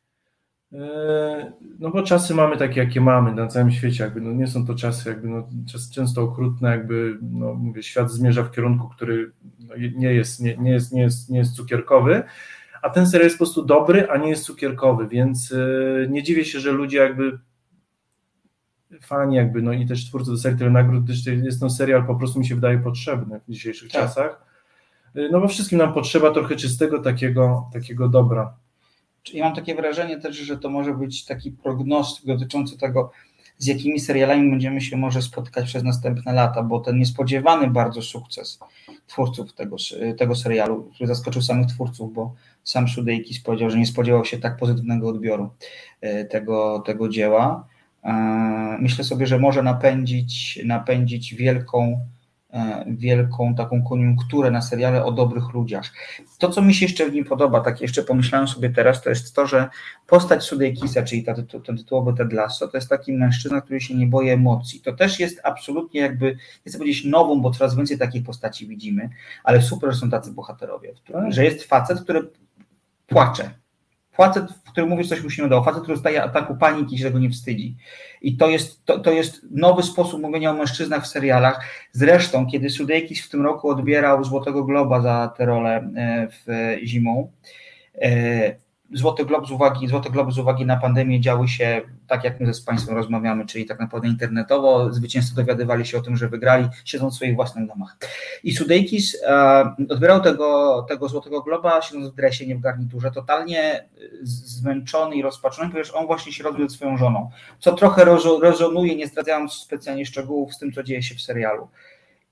e, no bo czasy mamy takie, jakie mamy na całym świecie, jakby no nie są to czasy jakby no, często okrutne, jakby no mówię, świat zmierza w kierunku, który no, nie, jest, nie, nie, jest, nie, jest, nie jest cukierkowy, a ten serial jest po prostu dobry, a nie jest cukierkowy, więc e, nie dziwię się, że ludzie jakby fani jakby, no i też twórcy dostali tyle nagród, gdyż jest ten serial po prostu mi się wydaje potrzebny w dzisiejszych tak. czasach. No bo wszystkim nam potrzeba trochę czystego takiego, takiego dobra. Ja mam takie wrażenie też, że to może być taki prognostyk dotyczący tego, z jakimi serialami będziemy się może spotkać przez następne lata, bo ten niespodziewany bardzo sukces twórców tego, tego serialu, który zaskoczył samych twórców, bo sam Sudeikis powiedział, że nie spodziewał się tak pozytywnego odbioru e, tego, tego dzieła. E, myślę sobie, że może napędzić, napędzić wielką wielką taką koniunkturę na seriale o dobrych ludziach. To, co mi się jeszcze w nim podoba, tak jeszcze pomyślałem sobie teraz, to jest to, że postać Sudeikisa, czyli ta, ten tytułowy Ted Lasso, to jest taki mężczyzna, który się nie boi emocji. To też jest absolutnie jakby, chcę powiedzieć nową, bo coraz więcej takich postaci widzimy, ale super, że są tacy bohaterowie, tak. że jest facet, który płacze, facet, który mówi, że coś mu się udało, facet, który dostaje ataku paniki i się tego nie wstydzi. I to jest, to, to jest nowy sposób mówienia o mężczyznach w serialach. Zresztą, kiedy Sudeikis w tym roku odbierał Złotego Globa za tę rolę e, w zimą, e, Złoty Glob z uwagi, Złoty Glob z uwagi na pandemię działy się tak, jak my z Państwem rozmawiamy, czyli tak naprawdę internetowo. Zwycięzcy dowiadywali się o tym, że wygrali, siedząc w swoich własnych domach. I Sudeikis e, odbierał tego, tego Złotego Globa, siedząc w dresie, nie w garniturze, totalnie zmęczony i rozpaczony, ponieważ on właśnie się rozwiódł swoją żoną, co trochę rezonuje, nie zdradzając specjalnie szczegółów z tym, co dzieje się w serialu.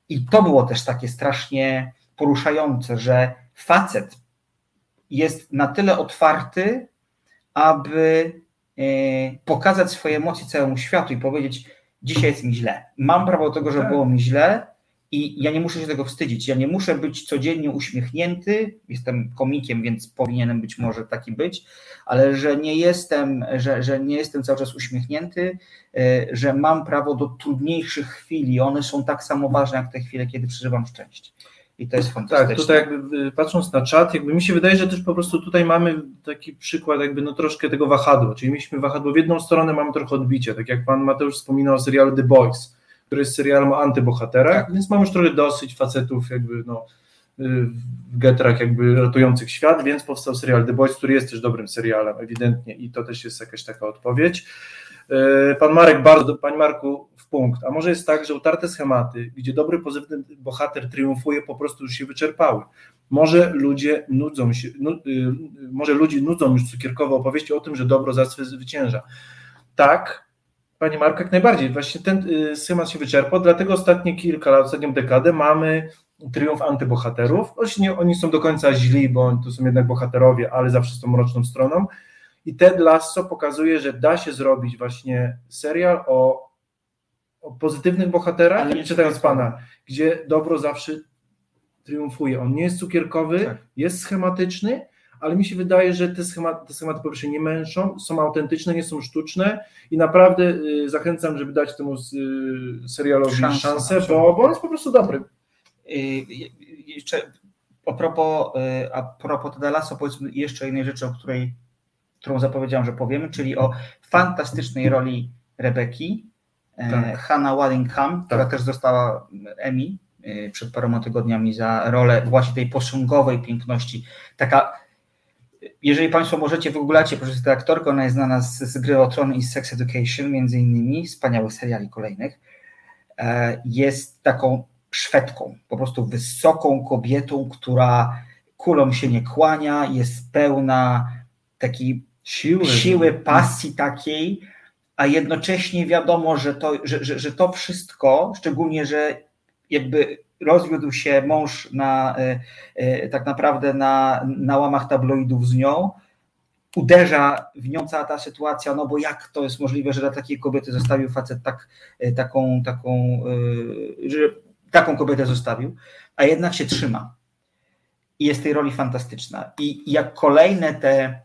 I to było też takie strasznie poruszające, że facet jest na tyle otwarty, aby e, pokazać swoje emocje całemu światu i powiedzieć: Dzisiaj jest mi źle. Mam prawo do tego, że tak. było mi źle i ja nie muszę się tego wstydzić. Ja nie muszę być codziennie uśmiechnięty. Jestem komikiem, więc powinienem być może taki być, ale że nie jestem, że, że nie jestem cały czas uśmiechnięty, e, że mam prawo do trudniejszych chwil i one są tak samo ważne jak te chwile, kiedy przeżywam szczęście. I to jest fantastyczne. Tak, tutaj jakby y, patrząc na czat, jakby mi się wydaje, że też po prostu tutaj mamy taki przykład jakby no troszkę tego wahadła, czyli mieliśmy wahadło w jedną stronę, mamy trochę odbicie, tak jak pan Mateusz wspominał o serialu The Boys, który jest serialem o antybohaterach, tak. więc mamy już trochę dosyć facetów jakby no y, w getrach jakby ratujących świat, więc powstał serial The Boys, który jest też dobrym serialem ewidentnie i to też jest jakaś taka odpowiedź. Y, pan Marek bardzo, Panie Marku, punkt. A może jest tak, że utarte schematy, gdzie dobry, pozytywny bohater triumfuje, po prostu już się wyczerpały. Może ludzie nudzą się, nu, y, może ludzi nudzą już cukierkowe opowieści o tym, że dobro zawsze zwycięża. Tak, Panie Marku, jak najbardziej. Właśnie ten y, schemat się wyczerpał, dlatego ostatnie kilka lat, ostatnią dekadę mamy triumf antybohaterów. Oni, oni są do końca źli, bo to są jednak bohaterowie, ale zawsze z tą mroczną stroną. I Ted Lasso pokazuje, że da się zrobić właśnie serial o o pozytywnych bohaterach, nie czytając Pana, gdzie dobro zawsze triumfuje. On nie jest cukierkowy, tak. jest schematyczny, ale mi się wydaje, że te schematy, te schematy po pierwsze nie męczą, są autentyczne, nie są sztuczne i naprawdę y, zachęcam, żeby dać temu y, serialowi szansę, szansę bo, bo on jest po prostu dobry. Y, jeszcze a propos, y, a propos Teda Lasso, powiedzmy jeszcze jednej rzeczy, o której, którą zapowiedziałem, że powiemy, czyli o fantastycznej roli Rebeki, tak. Hannah Wallingham, tak. która też dostała Emmy e, przed paroma tygodniami za rolę właśnie tej posągowej piękności. Taka, jeżeli Państwo możecie, wygooglacie, proszę tę aktorkę, ona jest znana z, z gry o Tron i Sex Education, między innymi, wspaniałych seriali kolejnych. E, jest taką Szwedką, po prostu wysoką kobietą, która kulą się nie kłania, jest pełna takiej siły, siły pasji takiej, a jednocześnie wiadomo, że to, że, że, że to wszystko, szczególnie, że jakby rozwiódł się mąż na, e, e, tak naprawdę na, na łamach tabloidów z nią, uderza w nią cała ta sytuacja, no bo jak to jest możliwe, że dla takiej kobiety zostawił facet tak, e, taką, taką, że taką kobietę zostawił, a jednak się trzyma. I jest tej roli fantastyczna. I jak kolejne te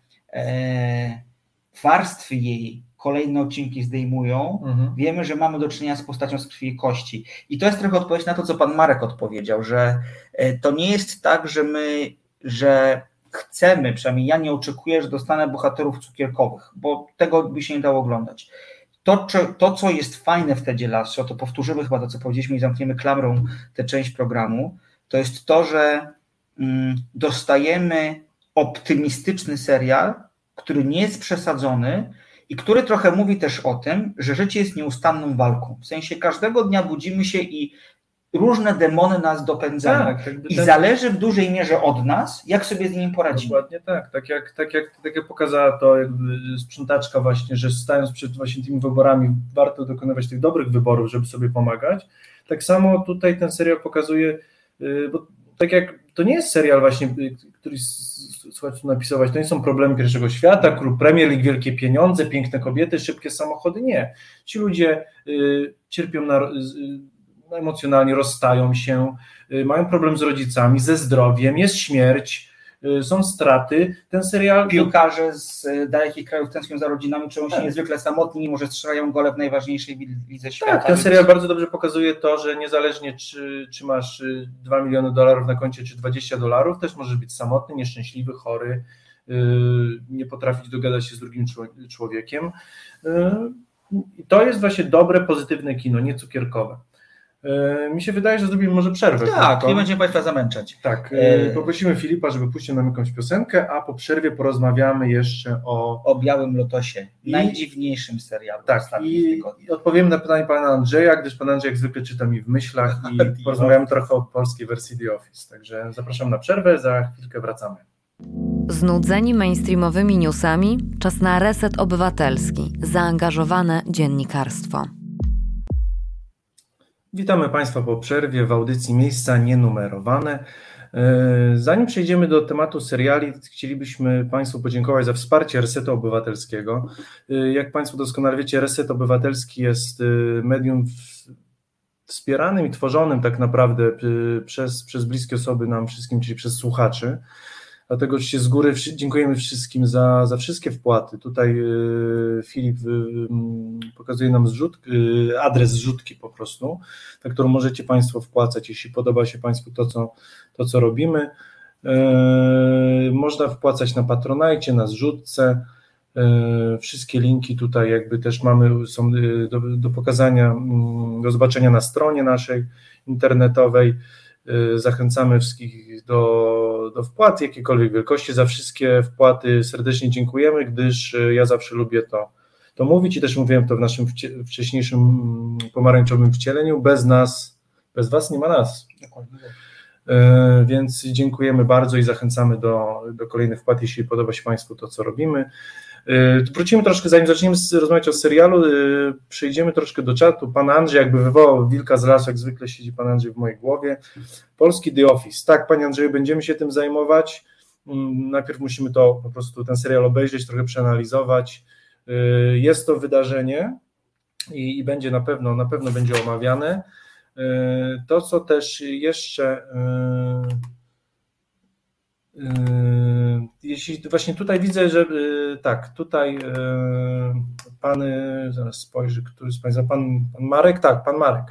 warstwy jej kolejne odcinki zdejmują, mhm. wiemy, że mamy do czynienia z postacią z krwi i kości. I to jest trochę odpowiedź na to, co pan Marek odpowiedział, że e, to nie jest tak, że my, że chcemy, przynajmniej ja nie oczekuję, że dostanę bohaterów cukierkowych, bo tego by się nie dało oglądać. To, to co jest fajne w Tedzie Lasso, to powtórzymy chyba to, co powiedzieliśmy i zamkniemy klamrą tę część programu, to jest to, że mm, dostajemy optymistyczny serial, który nie jest przesadzony, i który trochę mówi też o tym, że życie jest nieustanną walką. W sensie każdego dnia budzimy się i różne demony nas dopędzają. Tak, I tak, zależy w dużej mierze od nas, jak sobie z nimi poradzimy. Dokładnie tak. Tak jak, tak jak, tak jak pokazała to jakby sprzątaczka właśnie, że stając przed właśnie tymi wyborami, warto dokonywać tych dobrych wyborów, żeby sobie pomagać. Tak samo tutaj ten serial pokazuje, y, bo tak jak to nie jest serial właśnie, y, który słuchajcie napisować, to nie są problemy pierwszego świata, klub Premier League, wielkie pieniądze, piękne kobiety, szybkie samochody, nie. Ci ludzie y, cierpią na, y, emocjonalnie, rozstają się, y, mają problem z rodzicami, ze zdrowiem, jest śmierć, Y, są straty. Ten serial. Piłkarze z y, dalekich krajów tęsknią za rodzinami, czują się tak. niezwykle samotni, mimo że strzelają gole w najważniejszej lidze świata. Tak, ten serial bardzo dobrze pokazuje to, że niezależnie czy, czy masz 2 y, miliony dolarów na koncie, czy 20 dolarów, też możesz być samotny, nieszczęśliwy, chory, nie potrafić dogadać się z drugim człowiekiem. I to jest właśnie dobre, pozytywne kino, nie cukierkowe. E, mi się wydaje, że zrobimy może przerwę. Tak, nie będziemy Państwa zamęczać. Tak, e... poprosimy Filipa, żeby puścił nam jakąś piosenkę, a po przerwie porozmawiamy jeszcze o... O Białym Lotosie, I... najdziwniejszym serialu. Tak, i, i odpowiemy na pytanie Pana Andrzeja, gdyż Pan Andrzej jak zwykle czyta mi w myślach i porozmawiamy trochę o polskiej wersji The Office. Także zapraszam na przerwę, za chwilkę wracamy. Znudzeni mainstreamowymi newsami? Czas na reset obywatelski, zaangażowane dziennikarstwo. Witamy Państwa po przerwie w audycji Miejsca Nienumerowane. E, zanim przejdziemy do tematu seriali, chcielibyśmy Państwu podziękować za wsparcie Resetu Obywatelskiego. E, jak Państwo doskonale wiecie, Reset Obywatelski jest e, medium wspieranym i tworzonym tak naprawdę przez, przez bliskie osoby nam wszystkim, czyli przez słuchaczy. Dlatego oczywiście z góry dziękujemy wszystkim za, za wszystkie wpłaty. Tutaj y, Filip y, mm, pokazuje nam zrzut, y, adres zrzutki po prostu, na którą możecie Państwo wpłacać, jeśli podoba się Państwu to, co, to, co robimy. Można wpłacać na Patronajcie, na zrzutce. Wszystkie linki tutaj jakby też mamy, są do, do pokazania, mm, do zobaczenia na stronie naszej internetowej. Y, zachęcamy wszystkich do, do wpłat jakiejkolwiek wielkości. Za wszystkie wpłaty serdecznie dziękujemy, gdyż y, ja zawsze lubię to, to mówić i też mówiłem to w naszym wcześniejszym mm, pomarańczowym wcieleniu. Bez nas, bez Was nie ma nas. Y, więc dziękujemy bardzo i zachęcamy do, do kolejnych wpłat, jeśli podoba się Państwu to, co robimy. Y, wrócimy troszkę, zanim zaczniemy rozmawiać o serialu, y, przejdziemy troszkę do czatu. Pan Andrzej jakby wywołał wilka z lasu, jak zwykle siedzi pan Andrzej w mojej głowie. Polski The Office. Tak, panie Andrzeju, będziemy się tym zajmować. Mm, najpierw musimy to po prostu ten serial obejrzeć, trochę przeanalizować. Y, jest to wydarzenie i, i będzie na pewno, na pewno będzie omawiane. To, co też jeszcze jeśli właśnie tutaj widzę, że yy, tak, tutaj yy, pan, zaraz spojrzy, który z Państwa, pan, pan Marek, tak, pan Marek.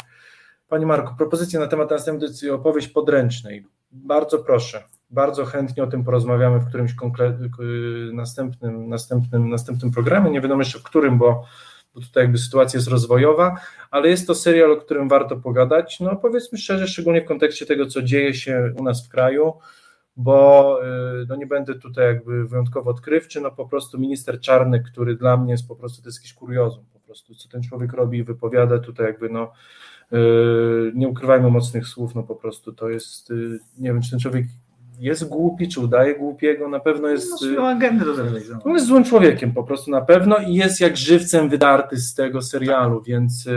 Panie Marku, propozycja na temat następnej decyzji opowieść podręcznej. Bardzo proszę, bardzo chętnie o tym porozmawiamy w którymś następnym, następnym, następnym programie. Nie wiadomo jeszcze w którym, bo, bo tutaj jakby sytuacja jest rozwojowa, ale jest to serial, o którym warto pogadać. No powiedzmy szczerze, szczególnie w kontekście tego, co dzieje się u nas w kraju bo y, no nie będę tutaj jakby wyjątkowo odkrywczy, no po prostu minister Czarny, który dla mnie jest po prostu, to jest jakiś kuriozum po prostu, co ten człowiek robi i wypowiada tutaj jakby no y, nie ukrywajmy mocnych słów, no po prostu to jest, y, nie wiem, czy ten człowiek jest głupi, czy udaje głupiego, na pewno jest. No, agendę do On jest złym człowiekiem po prostu na pewno i jest jak żywcem wydarty z tego serialu, tak. więc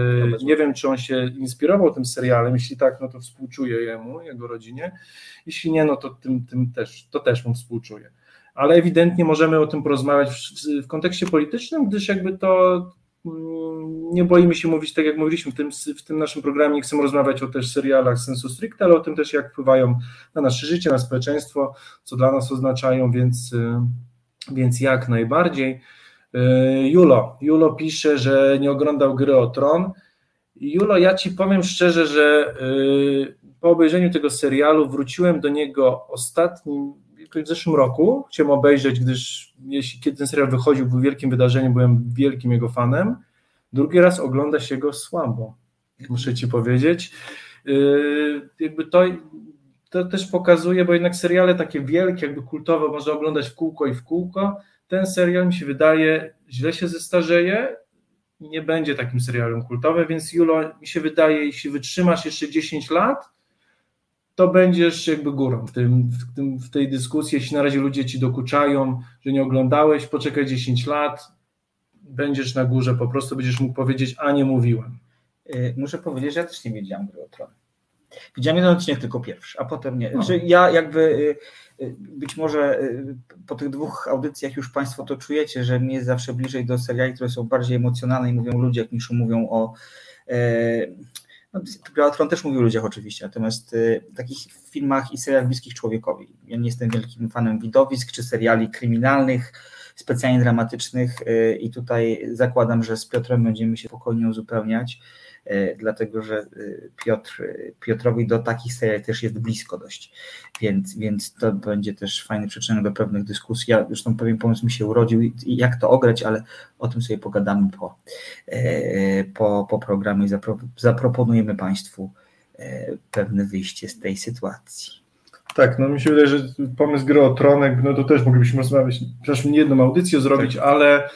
nie wiem, czy on się inspirował tym serialem. Jeśli tak, no to współczuję jemu, jego rodzinie. Jeśli nie, no to tym, tym też, to też mu współczuję. Ale ewidentnie możemy o tym porozmawiać w, w kontekście politycznym, gdyż jakby to nie boimy się mówić, tak jak mówiliśmy w tym, w tym naszym programie, chcemy rozmawiać o też serialach sensu stricte, ale o tym też, jak wpływają na nasze życie, na społeczeństwo, co dla nas oznaczają, więc, y, więc jak najbardziej. Y, Julo, Julo pisze, że nie oglądał gry o tron. Julo, ja ci powiem szczerze, że y, po obejrzeniu tego serialu wróciłem do niego ostatnim, w zeszłym roku. Chciałem obejrzeć, gdyż jeśli kiedy ten serial wychodził, był wielkim wydarzeniem, byłem wielkim jego fanem. Drugi raz ogląda się go słabo, muszę ci powiedzieć. Yy, jakby to, to też pokazuje, bo jednak seriale takie wielkie, jakby kultowe, można oglądać w kółko i w kółko. Ten serial mi się wydaje, źle się zestarzeje i nie będzie takim serialem kultowym, więc Julo, mi się wydaje, jeśli wytrzymasz jeszcze 10 lat, to będziesz jakby górą w, tym, w, tym, w tej dyskusji. Jeśli na razie ludzie ci dokuczają, że nie oglądałeś, poczekaj 10 lat, będziesz na górze, po prostu będziesz mógł powiedzieć, a nie mówiłem. Y, muszę powiedzieć, że ja też nie wiedziałem gry o tron. Widziałem jeden odcinek tylko pierwszy, a potem nie. No. Znaczy ja jakby y, y, być może po tych dwóch audycjach już Państwo to czujecie, że mnie jest zawsze bliżej do seriali, które są bardziej emocjonalne i mówią ludzie, niż mówią o no, też mówi o ludziach oczywiście, natomiast y, takich filmach i serialach bliskich człowiekowi. Ja nie jestem wielkim fanem widowisk czy seriali kryminalnych, specjalnie dramatycznych y, i tutaj zakładam, że z Piotrem będziemy się spokojnie uzupełniać. E, dlatego że e, Piotr, Piotrowi do takich seriali też jest blisko dość, więc, więc to będzie też fajny przyczynek do pewnych dyskusji. Ja zresztą pewien pomysł mi się urodził jak to ograć, ale o tym sobie pogadamy po, e, po, po programie i zaproponujemy Państwu pewne wyjście z tej sytuacji. Tak, no mi się wydaje, że pomysł gry o tronek, no to też moglibyśmy rozmawiać, przepraszam, nie jedną audycję zrobić, tak. ale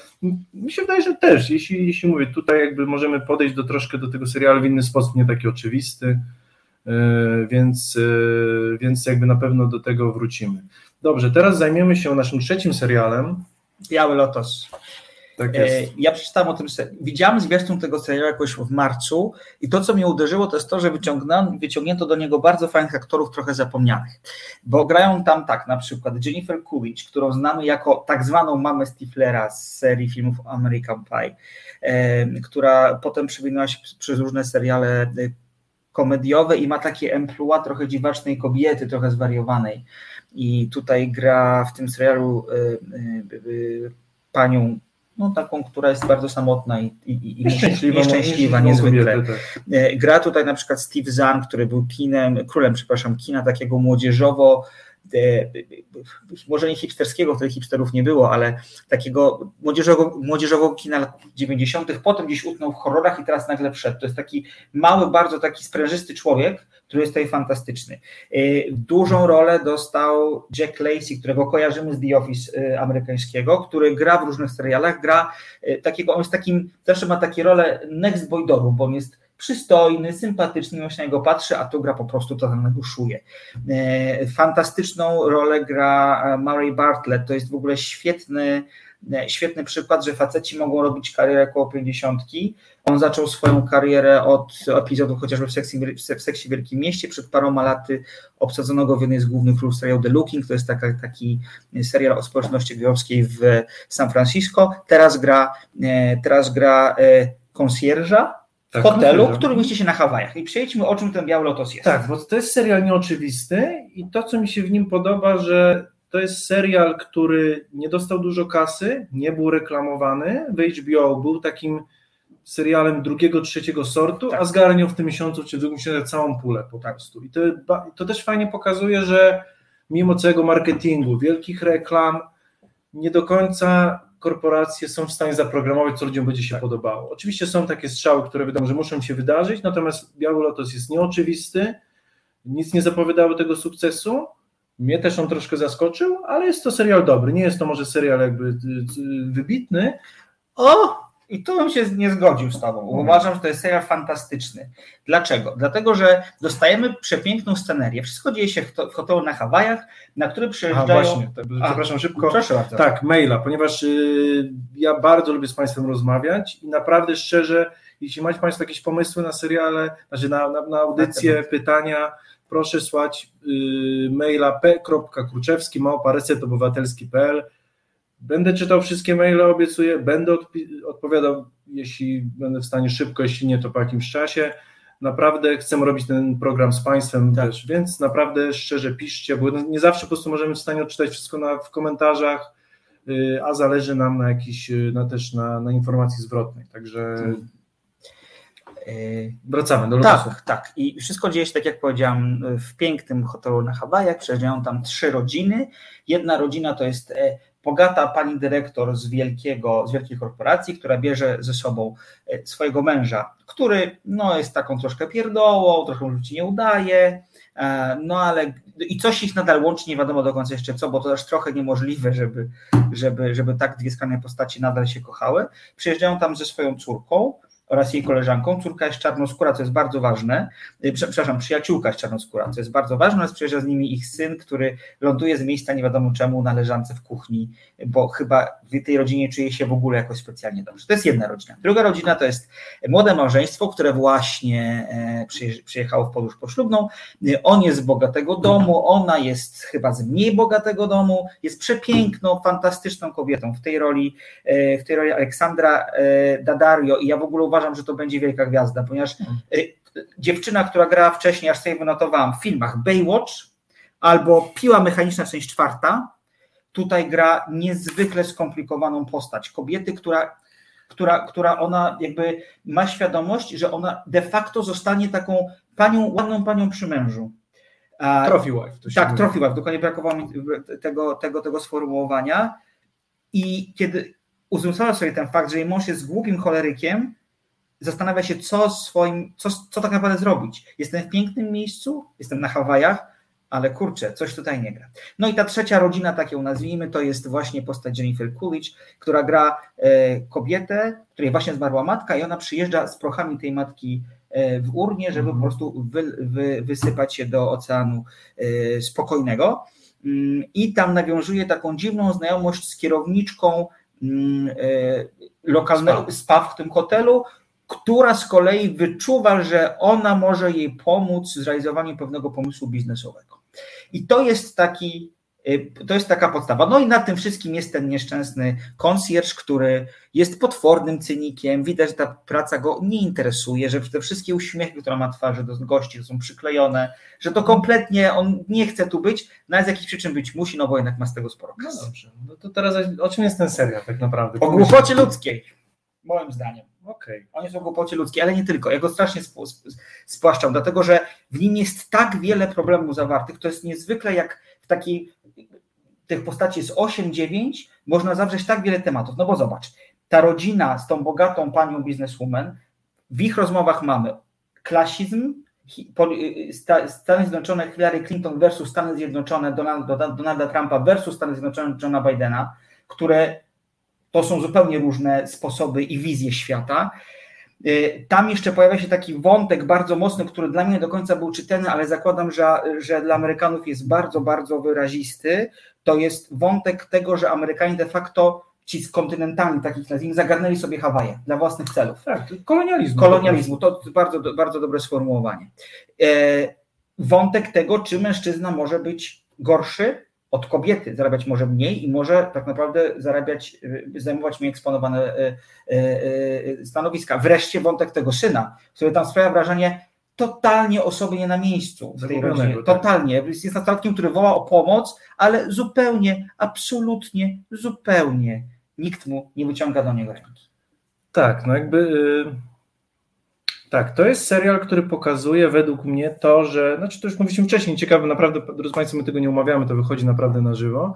mi się wydaje, że też, jeśli, jeśli mówię, tutaj jakby możemy podejść do troszkę do tego serialu w inny sposób, nie taki oczywisty, yy, więc, yy, więc jakby na pewno do tego wrócimy. Dobrze, teraz zajmiemy się naszym trzecim serialem. Biały Lotos. Tak e, ja przeczytałem o tym, widziałem zwiastun tego serialu jakoś w marcu i to, co mnie uderzyło, to jest to, że wyciągnięto do niego bardzo fajnych aktorów, trochę zapomnianych, bo grają tam tak, na przykład Jennifer Coolidge, którą znamy jako tak zwaną mamę Stiflera z serii filmów American Pie, e, która potem przewinęła się przez różne seriale e, komediowe i ma takie emploi trochę dziwacznej kobiety, trochę zwariowanej. I tutaj gra w tym serialu panią no, taką, która jest bardzo samotna i, i, i nieszczęśliwa, nieszczęśliwa niezwykle. Kobiety. E, gra tutaj na przykład Steve Zahn, który był kinem, królem, przepraszam, kina takiego młodzieżowo E, może nie hipsterskiego, wtedy hipsterów nie było, ale takiego młodzieżowego, młodzieżowego kina lat 90., potem gdzieś utnął w horrorach i teraz nagle wszedł. To jest taki mały, bardzo taki sprężysty człowiek, który jest tutaj fantastyczny. E, dużą rolę dostał Jack Lacey, którego kojarzymy z The Office e, amerykańskiego, który gra w różnych serialach, gra takiego, on jest takim, zawsze ma takie role next boy doru, bo on jest przystojny, sympatyczny, się na niego patrzy, a tu gra po prostu totalnego szuje. Fantastyczną rolę gra Murray Bartlett, to jest w ogóle świetny, świetny przykład, że faceci mogą robić karierę około 50. On zaczął swoją karierę od epizodu chociażby w Seksie, w Seksie Wielkim Mieście. Przed paroma laty obsadzono go w jednej z głównych ról serialu The Looking, to jest taka, taki serial o społeczności gejowskiej w San Francisco. Teraz gra, teraz gra konsjerża, tak, hotelu, który mieści się na Hawajach. I przejdźmy o czym ten Biały Lotos jest. Tak, bo to jest serial nieoczywisty i to, co mi się w nim podoba, że to jest serial, który nie dostał dużo kasy, nie był reklamowany w HBO, był takim serialem drugiego, trzeciego sortu, tak. a zgarniał w tym miesiącu czy w drugim miesiącu całą pulę po prostu. I to, to też fajnie pokazuje, że mimo całego marketingu, wielkich reklam, nie do końca korporacje są w stanie zaprogramować, co ludziom będzie się tak. podobało. Oczywiście są takie strzały, które wiadomo, że muszą się wydarzyć, natomiast Biały Lotos jest nieoczywisty, nic nie zapowiadało tego sukcesu. Mnie też on troszkę zaskoczył, ale jest to serial dobry. Nie jest to może serial jakby y, y, wybitny. O! I tu bym się nie zgodził z Tobą. Mhm. Uważam, że to jest serial fantastyczny. Dlaczego? Dlatego, że dostajemy przepiękną scenerię. Wszystko dzieje się w hotelu na Hawajach, na który przyjeżdżają... A właśnie, tak, przepraszam A, szybko. Proszę bardzo. Tak, maila, ponieważ y, ja bardzo lubię z Państwem rozmawiać i naprawdę szczerze, jeśli macie Państwo jakieś pomysły na seriale, znaczy na, na, na audycje, tak, tak. pytania, proszę słać y, maila p.kruczewski małpa resetobywatelski.pl Będę czytał wszystkie maile, obiecuję, będę odpowiadał, jeśli będę w stanie szybko, jeśli nie, to po jakimś czasie. Naprawdę chcę robić ten program z Państwem tak. też, więc naprawdę szczerze piszcie, bo nie zawsze po prostu możemy w stanie odczytać wszystko na, w komentarzach, y, a zależy nam na jakiś, y, na też na, na informacji zwrotnej. Także hmm. Wracamy do lotosów. Tak, tak. I wszystko dzieje się, tak jak powiedziałam, w pięknym hotelu na Hawajach. Przejeżdżają tam trzy rodziny. Jedna rodzina to jest e, bogata pani dyrektor z, wielkiego, z wielkiej korporacji, która bierze ze sobą e, swojego męża, który no, jest taką troszkę pierdołą, trochę mu nie udaje, e, no ale i coś ich nadal łączy, nie wiadomo do końca jeszcze co, bo to też trochę niemożliwe, żeby, żeby, żeby tak dwie skrajne postaci nadal się kochały. Przyjeżdżają tam ze swoją córką, oraz jej koleżanką. Córka jest czarnoskóra, co jest bardzo ważne. Y, przepraszam, przyjaciółka jest czarnoskóra, co jest bardzo ważne. Oraz przyjeżdża z nimi ich syn, który ląduje z miejsca nie wiadomo czemu na leżance w kuchni, bo chyba w tej rodzinie czuje się w ogóle jakoś specjalnie dobrze. To jest jedna rodzina. Druga rodzina to jest młode małżeństwo, które właśnie e, przyjechało w podróż poślubną. Y, on jest z bogatego domu, ona jest chyba z mniej bogatego domu, jest przepiękną, fantastyczną kobietą w tej roli, e, w tej roli Aleksandra e, Daddario i ja w ogóle uważam, uważam, że to będzie wielka gwiazda, ponieważ mhm. y, dziewczyna, która grała wcześniej, aż sobie wynotowałam, w filmach Baywatch albo Piła Mechaniczna, część czwarta, tutaj gra niezwykle skomplikowaną postać. Kobiety, która, która, która ona jakby ma świadomość, że ona de facto zostanie taką panią, ładną panią przy mężu. Trophy wife. tak, trophy wife, dokładnie brakowało mi tego, tego, tego sformułowania. I kiedy uzmysłała sobie ten fakt, że jej mąż jest głupim cholerykiem, zastanawia się, co swoim, co, co tak naprawdę zrobić. Jestem w pięknym miejscu, jestem na Hawajach, ale kurczę, coś tutaj nie gra. No i ta trzecia rodzina, tak ją nazwijmy, to jest właśnie postać Jennifer Coolidge, która gra e, kobietę, której właśnie zmarła matka i ona przyjeżdża z prochami tej matki e, w urnie, żeby po prostu wy, wy, wysypać się do oceanu e, spokojnego. Mm, I tam nawiązuje taką dziwną znajomość z kierowniczką mm, lokalnego spa w tym hotelu, która z kolei wyczuwa, że ona może jej pomóc w zrealizowaniu pewnego pomysłu biznesowego. I to jest taki, y, to jest taka podstawa. No i na tym wszystkim jest ten nieszczęsny konsjerż, który jest potwornym cynikiem. Widać, że ta praca go nie interesuje, że te wszystkie uśmiechy, które ma twarzy do gości, są przyklejone, że to kompletnie on nie chce tu być, no z jakichś przyczyn być musi, no bo jednak ma z tego sporo kasy. No dobrze, no to teraz o czym jest ten serial tak naprawdę? O głupocie ludzkiej, moim zdaniem. Okay. On jest o głupocie ludzkiej, ale nie tylko. Ja go strasznie spłaszczam, dlatego że w nim jest tak wiele problemów zawartych. To jest niezwykle jak w takiej. Tych postaci jest 8-9, można zawrzeć tak wiele tematów. No bo zobacz, ta rodzina z tą bogatą panią bizneswoman, w ich rozmowach mamy klasizm, Stany Zjednoczone Hillary Clinton versus Stany Zjednoczone Donalda, Donalda Trumpa versus Stany Zjednoczone Johna Bidena, które to są zupełnie różne sposoby i wizje świata. Y, tam jeszcze pojawia się taki wątek bardzo mocny, który dla mnie nie do końca był czytelny, ale zakładam, że, że dla Amerykanów jest bardzo, bardzo wyrazisty. To jest wątek tego, że Amerykanie de facto ci z kontynentami, takich nazwijmy, zagarnęli sobie Hawaje dla własnych celów. Tak, kolonializmu. Kolonializmu, to bardzo, bardzo dobre sformułowanie. Y, wątek tego, czy mężczyzna może być gorszy, od kobiety zarabiać może mniej i może tak naprawdę zarabiać, y, zajmować mniej eksponowane y, y, stanowiska. Wreszcie wątek tego syna, który tam sprawia wrażenie totalnie osoby nie na miejscu w tej rodzinie. Tak. Totalnie. Jest nastolatkiem, który woła o pomoc, ale zupełnie, absolutnie, zupełnie nikt mu nie wyciąga do niego ręki. Tak, no jakby tak, to jest serial, który pokazuje według mnie to, że, znaczy to już mówiliśmy wcześniej, ciekawe, naprawdę, drodzy Państwo, my tego nie umawiamy, to wychodzi naprawdę na żywo.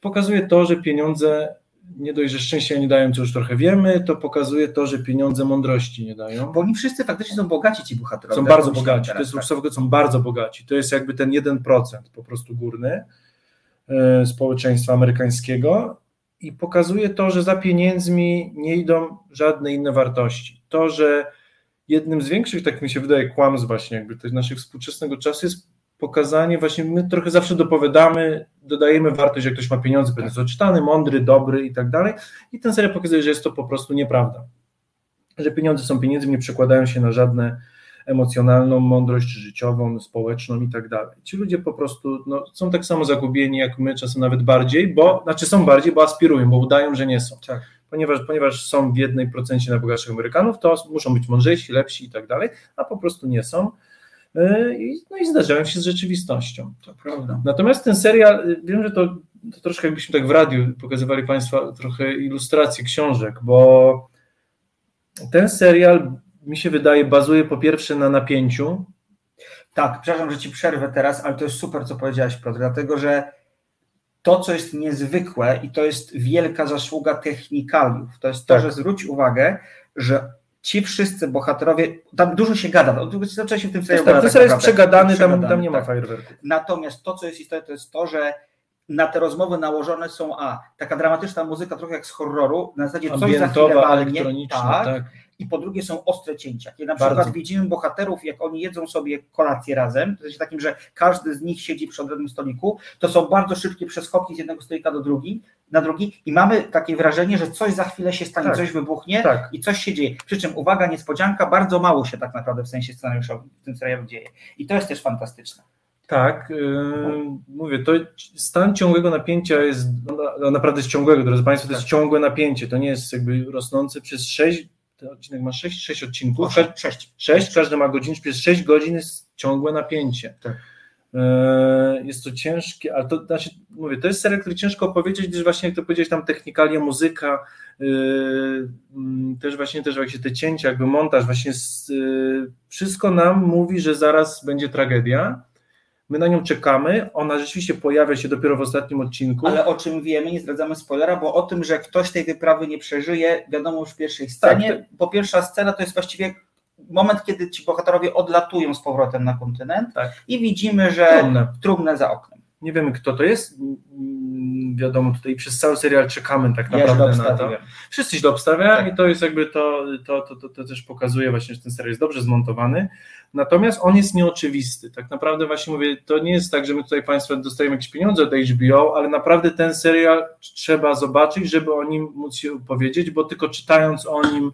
Pokazuje to, że pieniądze nie dość, że szczęścia nie dają, co już trochę wiemy, to pokazuje to, że pieniądze mądrości nie dają. Bo oni wszyscy faktycznie są bogaci, ci bohaterowie. Są bardzo bogaci, to jest tak. są bardzo bogaci. To jest jakby ten 1% po prostu górny e, społeczeństwa amerykańskiego i pokazuje to, że za pieniędzmi nie idą żadne inne wartości. To, że jednym z większych, tak mi się wydaje, kłamstw właśnie jakby też naszych współczesnego czasu jest pokazanie, właśnie my trochę zawsze dopowiadamy, dodajemy wartość, że ktoś ma pieniądze, jest odczytany, mądry, dobry i tak dalej i ten serial pokazuje, że jest to po prostu nieprawda. Że pieniądze są pieniędzmi, nie przekładają się na żadne emocjonalną mądrość życiową, społeczną i tak dalej. Ci ludzie po prostu no, są tak samo zagubieni jak my, czasem nawet bardziej, bo, znaczy są bardziej, bo aspirują, bo udają, że nie są. Tak ponieważ, ponieważ są w jednej procencie najbogatszych Amerykanów, to muszą być mądrzejsi, lepsi i tak dalej, a po prostu nie są. E, no i zdarzają się z rzeczywistością. To prawda. Natomiast ten serial, wiem, że to, to troszkę jakbyśmy tak w radiu pokazywali Państwa trochę ilustracji książek, bo ten serial mi się wydaje bazuje po pierwsze na napięciu. Tak, przepraszam, że Ci przerwę teraz, ale to jest super, co powiedziałeś, Piotr, dlatego że to, co jest niezwykłe i to jest wielka zasługa technikaliów, to jest to, Tak. że zwróć uwagę, że ci wszyscy bohaterowie, tam dużo się gada, zaczęło się w tym serialu tak, serial jest przegadany, tam, tam nie ma tak. fajerwerków. Natomiast to, co jest istotne, to jest to, że na te rozmowy nałożone są a taka dramatyczna muzyka, trochę jak z horroru, na zasadzie coś za chwilę walnie, tak, tak. I po drugie są ostre cięcia. Kiedy na Bardzo. przykład widzimy bohaterów, jak oni jedzą sobie kolację razem, to jest takim, że każdy z nich siedzi przy odrębnym stoliku, to są bardzo szybkie przeskoki z jednego stolika do drugi, na drugi i mamy takie wrażenie, że coś za chwilę się stanie, Tak. coś wybuchnie Tak. i coś się dzieje. Przy czym, uwaga, niespodzianka, bardzo mało się tak naprawdę w sensie scenariuszowym w tym serialu dzieje. I to jest też fantastyczne. Tak, yy, mówię, to stan ciągłego napięcia jest no, naprawdę jest ciągłego, drodzy Państwo, to jest Tak. ciągłe napięcie, to nie jest jakby rosnące przez sześć, ten odcinek ma sześć, sześć odcinków, O, sze- sześć. sześć, każdy ma godzinę, przez sześć godzin jest ciągłe napięcie. Tak. Yy, Jest to ciężkie, ale to znaczy, mówię, to jest serial, który ciężko opowiedzieć, gdyż właśnie jak to powiedziałeś, tam technikalia, muzyka, yy, też właśnie też właśnie te cięcia, jakby montaż, właśnie z, yy, wszystko nam mówi, że zaraz będzie tragedia. My na nią czekamy, ona rzeczywiście pojawia się dopiero w ostatnim odcinku. Ale o czym wiemy, nie zdradzamy spoilera, bo o tym, że ktoś tej wyprawy nie przeżyje, wiadomo już w pierwszej scenie. Tak, Bo pierwsza scena to jest właściwie moment, kiedy ci bohaterowie odlatują z powrotem na kontynent Tak. i widzimy, że Trumnę. trumnę za oknem. Nie wiemy, kto to jest. Mm, Wiadomo, tutaj przez cały serial czekamy tak Ja naprawdę na to. Wszyscy źle obstawiają Tak. i to jest jakby to, to, to, to, to też pokazuje właśnie, że ten serial jest dobrze zmontowany. Natomiast on jest nieoczywisty. Tak naprawdę właśnie mówię, to nie jest tak, że my tutaj Państwo dostajemy jakieś pieniądze od HBO, ale naprawdę ten serial trzeba zobaczyć, żeby o nim móc się powiedzieć, bo tylko czytając o nim,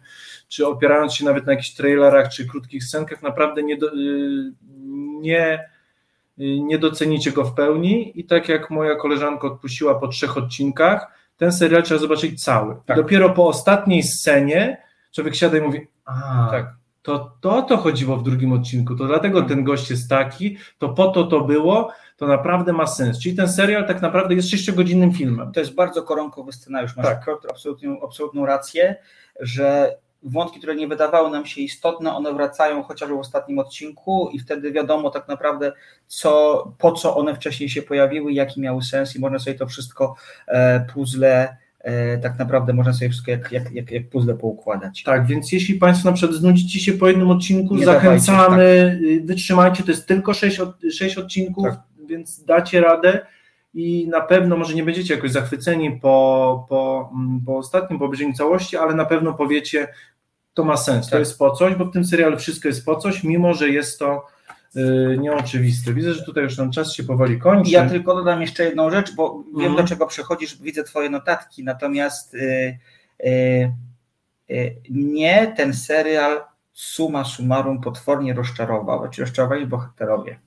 czy opierając się nawet na jakichś trailerach, czy krótkich scenkach, naprawdę nie, do, y, nie, nie docenicie go w pełni i tak jak moja koleżanka odpuściła po trzech odcinkach, ten serial trzeba zobaczyć cały. Tak. Dopiero po ostatniej scenie człowiek siada i mówi, a Tak. to, to to chodziło w drugim odcinku, to dlatego Mhm. ten gość jest taki, to po to to było, to naprawdę ma sens. Czyli ten serial tak naprawdę jest sześciogodzinnym filmem. To jest bardzo koronkowy scenariusz. Masz Tak. Absolutną, absolutną rację, że wątki, które nie wydawały nam się istotne, one wracają chociażby w ostatnim odcinku i wtedy wiadomo tak naprawdę, co, po co one wcześniej się pojawiły, jaki miały sens i można sobie to wszystko e, puzzle, e, tak naprawdę można sobie wszystko jak, jak, jak, jak puzzle poukładać. Tak, więc jeśli Państwo na przykład znudzicie się po jednym odcinku, Nie zachęcamy, y, wytrzymajcie, to jest tylko sześć, od, sześć odcinków, Tak. więc dacie radę i na pewno może nie będziecie jakoś zachwyceni po, po, mm, po ostatnim, po obejrzeniu całości, ale na pewno powiecie, to ma sens, to Tak. jest po coś, bo w tym serialu wszystko jest po coś, mimo że jest to y, nieoczywiste. Widzę, że tutaj już nam czas się powoli kończy. Ja tylko dodam jeszcze jedną rzecz, bo wiem Mhm. do czego przechodzisz, widzę Twoje notatki, natomiast y, y, y, mnie ten serial suma summarum potwornie rozczarował, znaczy rozczarowali bohaterowie,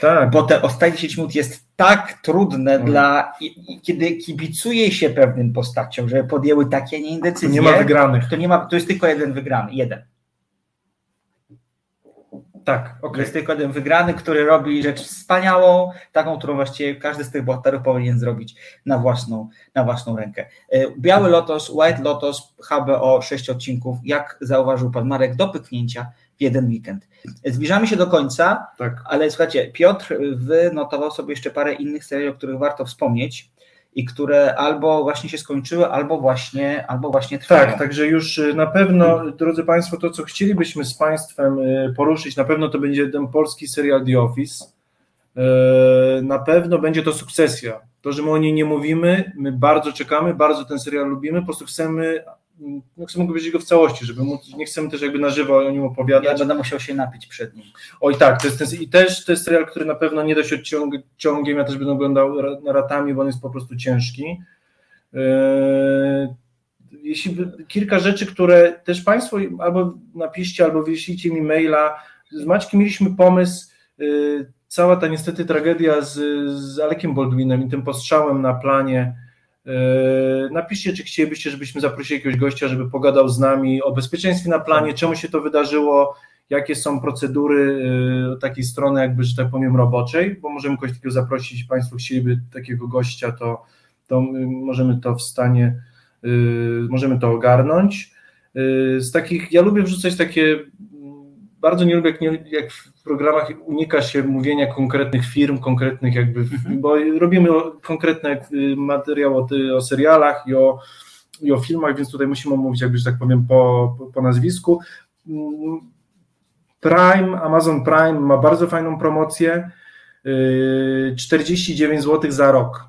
tak, bo te ostatnie 10 minut jest tak trudne Mhm. dla, i, i, kiedy kibicuje się pewnym postaciom, że podjęły takie, a nie inne decyzje, nie ma wygranych. to nie ma, to jest tylko jeden wygrany, jeden. Tak, okej. Jest tylko jeden wygrany, który robi rzecz wspaniałą, taką, którą właściwie każdy z tych bohaterów powinien zrobić na własną, na własną rękę. E, Biały Lotos, White Lotos, HBO, sześć odcinków, jak zauważył pan Marek, do pyknięcia jeden weekend. Zbliżamy się do końca, Tak. ale słuchajcie, Piotr wynotował sobie jeszcze parę innych serii, o których warto wspomnieć i które albo właśnie się skończyły, albo właśnie, albo właśnie trwają. Tak, także już y, na pewno, drodzy Państwo, to co chcielibyśmy z Państwem y, poruszyć, na pewno to będzie ten polski serial The Office. Y, Na pewno będzie to sukcesja. To, że my o niej nie mówimy, my bardzo czekamy, bardzo ten serial lubimy, po prostu chcemy, no chcemy powiedzieć go w całości, żeby móc, nie chcemy też jakby na żywo o nim Ja opowiadać. będę musiał się napić przed nim. Oj tak, to jest ten, i też to jest serial, który na pewno nie da się odciąg, ciągiem, ja też będę oglądał ra- ratami, bo on jest po prostu ciężki. Eee, Jeśli kilka rzeczy, które też Państwo albo napiszcie, albo wyślijcie mi maila. Z Maćkiem mieliśmy pomysł, yy, cała ta niestety tragedia z, z Alekiem Baldwinem i tym postrzałem na planie. Yy, Napiszcie, czy chcielibyście, żebyśmy zaprosili jakiegoś gościa, żeby pogadał z nami o bezpieczeństwie na planie, czemu się to wydarzyło, jakie są procedury yy, takiej strony, jakby, że tak powiem, roboczej, bo możemy kogoś takiego zaprosić, jeśli Państwo chcieliby takiego gościa, to, to yy, możemy to w stanie, możemy to ogarnąć. Z takich, ja lubię wrzucać takie bardzo nie lubię, jak, jak w programach unika się mówienia konkretnych firm, konkretnych jakby, mhm. bo robimy konkretne materiały o, o serialach i o, i o filmach, więc tutaj musimy mówić jakby, że tak powiem, po, po, po nazwisku. Prime, Amazon Prime ma bardzo fajną promocję, 49 zł za rok,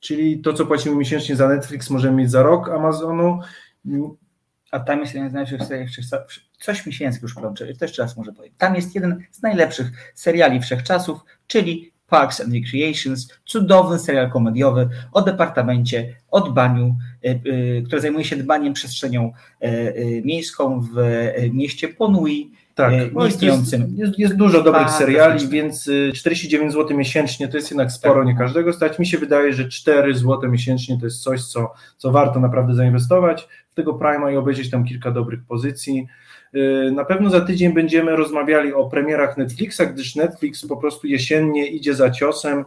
czyli to, co płacimy miesięcznie za Netflix, możemy mieć za rok Amazonu. A tam jest jeden z najlepszych seriali Coś mi się język już plącze, to jeszcze raz może powiem. Tam jest jeden z najlepszych seriali wszechczasów, czyli Parks and Recreations, cudowny serial komediowy o departamencie, o dbaniu, y, y, który zajmuje się dbaniem przestrzenią y, miejską w mieście Ponui, tak, no istniejącym. Jest, jest, dużo dobrych seriali, więc 49 zł miesięcznie to jest jednak sporo, tak. nie każdego stać. Mi się wydaje, że 4 zł miesięcznie to jest coś, co, co warto naprawdę zainwestować tego Prima i obejrzeć tam kilka dobrych pozycji. Y, na pewno za tydzień będziemy rozmawiali o premierach Netflixa, gdyż Netflix po prostu jesiennie idzie za ciosem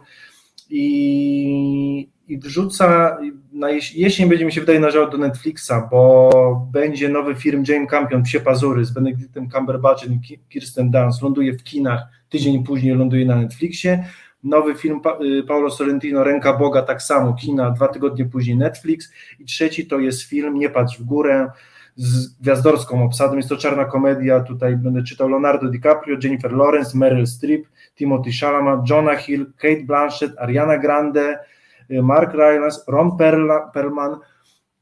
i, i wrzuca, na jesień będzie mi się wydaje należało do Netflixa, bo będzie nowy film Jane Campion, Psie Pazury z Benedictem Cumberbatchem i Kirsten Dunst, ląduje w kinach, tydzień później ląduje na Netflixie. Nowy film pa y, Paulo Sorrentino, Ręka Boga, tak samo, kina, dwa tygodnie później Netflix. I trzeci to jest film Nie patrz w górę, z gwiazdorską obsadą. Jest to czarna komedia, tutaj będę czytał Leonardo DiCaprio, Jennifer Lawrence, Meryl Streep, Timothy Chalamet, Jonah Hill, Kate Blanchett, Ariana Grande, y, Mark Rylance, Ron Perla, Perlman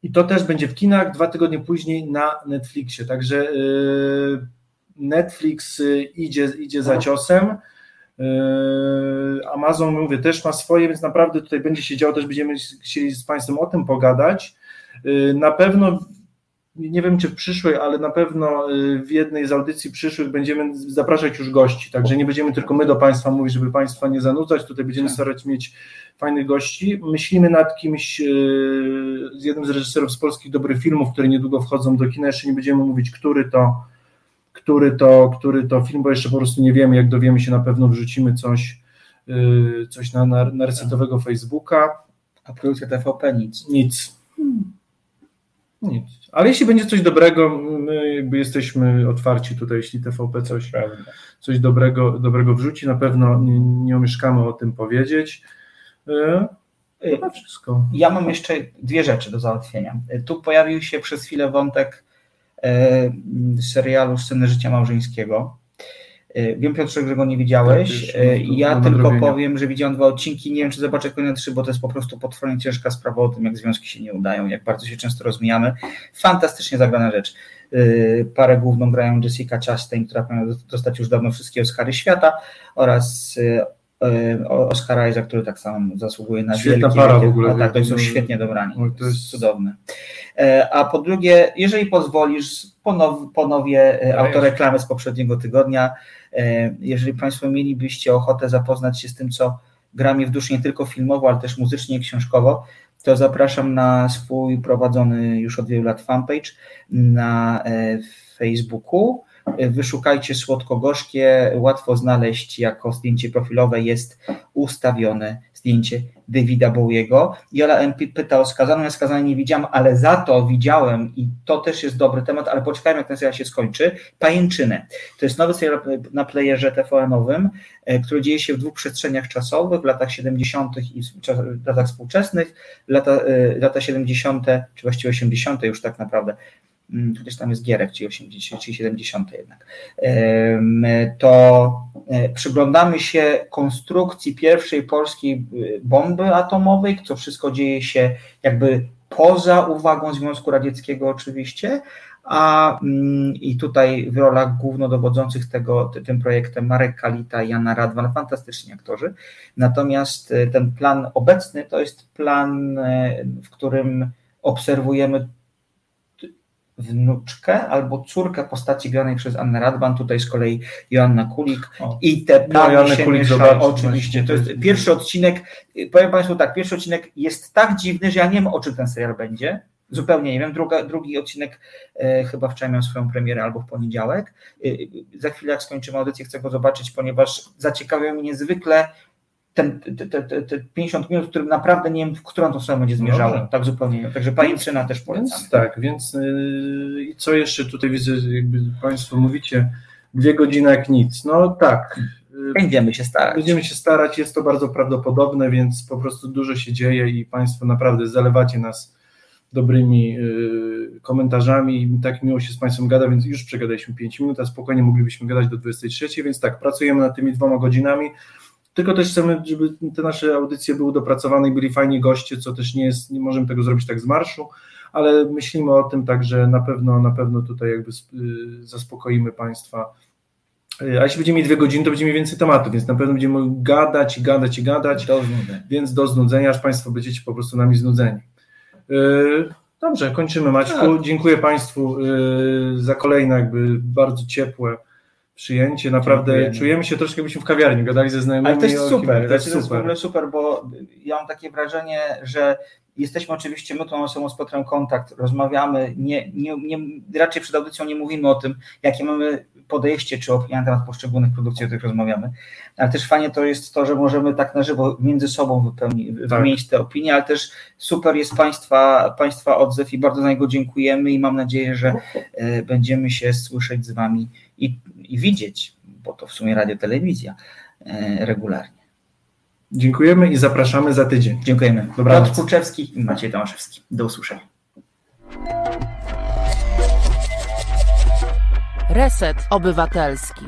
i to też będzie w kinach dwa tygodnie później na Netflixie, także y, Netflix idzie, idzie za ciosem, Amazon, mówię, też ma swoje, więc naprawdę tutaj będzie się działo, też będziemy chcieli z Państwem o tym pogadać. Na pewno nie wiem czy w przyszłej, ale na pewno y, w jednej z audycji przyszłych będziemy zapraszać już gości, także nie będziemy tylko my do Państwa mówić, żeby Państwa nie zanudzać, tutaj będziemy tak. starać mieć fajnych gości. Myślimy nad kimś, z jednym z reżyserów z polskich dobrych filmów, które niedługo wchodzą do kina, jeszcze nie będziemy mówić, który to, który to, który to film, bo jeszcze po prostu nie wiemy, jak dowiemy się, na pewno wrzucimy coś, y, coś na, na, na resetowego Facebooka. A produkcja TVP nic. Nic. Hmm. Nic. Ale jeśli będzie coś dobrego, my jakby jesteśmy otwarci tutaj, jeśli TVP coś, coś dobrego, dobrego wrzuci, na pewno nie, nie omieszkamy o tym powiedzieć. E, Chyba wszystko. Ja mam jeszcze dwie rzeczy do załatwienia. Tu pojawił się przez chwilę wątek serialu Sceny Życia Małżeńskiego. E, wiem, Piotrze, że go nie widziałeś. Tak, ja tylko powiem, że widziałem dwa odcinki. Nie wiem, czy zobaczę kolejne trzy, bo to jest po prostu potwornie ciężka sprawa o tym, jak związki się nie udają, jak bardzo się często rozmijamy. Fantastycznie zagrana rzecz. Parę główną grają Jessica Chastain, która powinna dostać już dawno wszystkie Oscary świata oraz Oscar Isaac, który tak samo zasługuje na Świetna wielkie, para w ogóle. tak, to są świetnie dobrani. To jest cudowne. A po drugie, jeżeli pozwolisz, ponow, ponowię autoreklamy z poprzedniego tygodnia. E, jeżeli Państwo mielibyście ochotę zapoznać się z tym, co gra mnie w duszy nie tylko filmowo, ale też muzycznie i książkowo, to zapraszam na swój prowadzony już od wielu lat fanpage na e, Facebooku. Wyszukajcie słodko-gorzkie, łatwo znaleźć jako zdjęcie profilowe jest ustawione zdjęcie Davida Bowiego. Jola MP pyta o skazaną, ja skazanej nie widziałam, ale za to widziałem i to też jest dobry temat, ale poczekajmy jak ten serial się skończy. Pajęczynę. To jest nowy serial na playerze TVN-owym, e, który dzieje się w dwóch przestrzeniach czasowych, w latach 70. i w latach współczesnych. Lata, e, lata 70., czy właściwie 80. już tak naprawdę chociaż tam jest Gierek, czyli 80, czyli 70 jednak, to e, przyglądamy się konstrukcji pierwszej polskiej y, bomby atomowej, co wszystko dzieje się jakby poza uwagą Związku Radzieckiego oczywiście, a mm, i tutaj w rolach głównodowodzących tego, tym projektem Marek Kalita i Jana Radwan, fantastyczni aktorzy. Natomiast e, ten plan obecny to jest plan, e, w którym obserwujemy wnuczkę albo córkę postaci granej przez Annę Radban, tutaj z kolei Joanna Kulik o. i te plany no, się Kulik mieszają, oczywiście. To jest pierwszy odcinek, powiem Państwu tak, pierwszy odcinek jest tak dziwny, że ja nie wiem o czym ten serial będzie, zupełnie nie wiem, Druga, drugi odcinek e, chyba wczoraj miał swoją premierę albo w poniedziałek, e, za chwilę jak skończymy audycję chcę go zobaczyć, ponieważ zaciekawiał mnie niezwykle ten, te, te, te 50 minut, w którym naprawdę nie wiem, w którą to stronę będzie zmierzało. No tak zupełnie. Także pajęczyna też polecam. Więc, tak, więc yy, co jeszcze tutaj widzę, jakby Państwo mówicie, dwie godziny jak nic. No tak. Będziemy się starać. Będziemy się starać, jest to bardzo prawdopodobne, więc po prostu dużo się dzieje i Państwo naprawdę zalewacie nas dobrymi y, komentarzami i tak miło się z Państwem gada, więc już przegadaliśmy 5 minut, a spokojnie moglibyśmy gadać do 23, więc tak, pracujemy nad tymi dwoma godzinami, tylko też chcemy, żeby te nasze audycje były dopracowane i byli fajni goście, co też nie jest, nie możemy tego zrobić tak z marszu, ale myślimy o tym tak, że na pewno, na pewno tutaj jakby y, zaspokoimy Państwa. Y, a jeśli będziemy mieli dwie godziny, to będziemy mieli więcej tematów, więc na pewno będziemy gadać i gadać i gadać, do więc do znudzenia, aż Państwo będziecie po prostu nami znudzeni. Y, dobrze, kończymy Maćku. Tak. Dziękuję Państwu za kolejne jakby bardzo ciepłe przyjęcie. Naprawdę Dziękujemy. czujemy się troszkę, jakbyśmy w kawiarni gadali ze znajomymi. Ale to jest super, to jest, super. w ogóle super, bo ja mam takie wrażenie, że jesteśmy oczywiście, my tą osobą spotkamy kontakt, rozmawiamy, nie, nie, nie, raczej przed audycją nie mówimy o tym, jakie mamy podejście czy opinie na temat poszczególnych produkcji, o których rozmawiamy, ale też fajnie to jest to, że możemy tak na żywo między sobą wypełni, tak. wymienić te opinie, ale też super jest Państwa, państwa odzew i bardzo za niego dziękujemy i mam nadzieję, że e, będziemy się słyszeć z Wami i, i widzieć, bo to w sumie radio, telewizja e, regularnie. Dziękujemy i zapraszamy za tydzień. Dziękujemy. Dobranoc. Piotr Kurczewski i Maciej Tomaszewski. Do usłyszenia. Reset Obywatelski.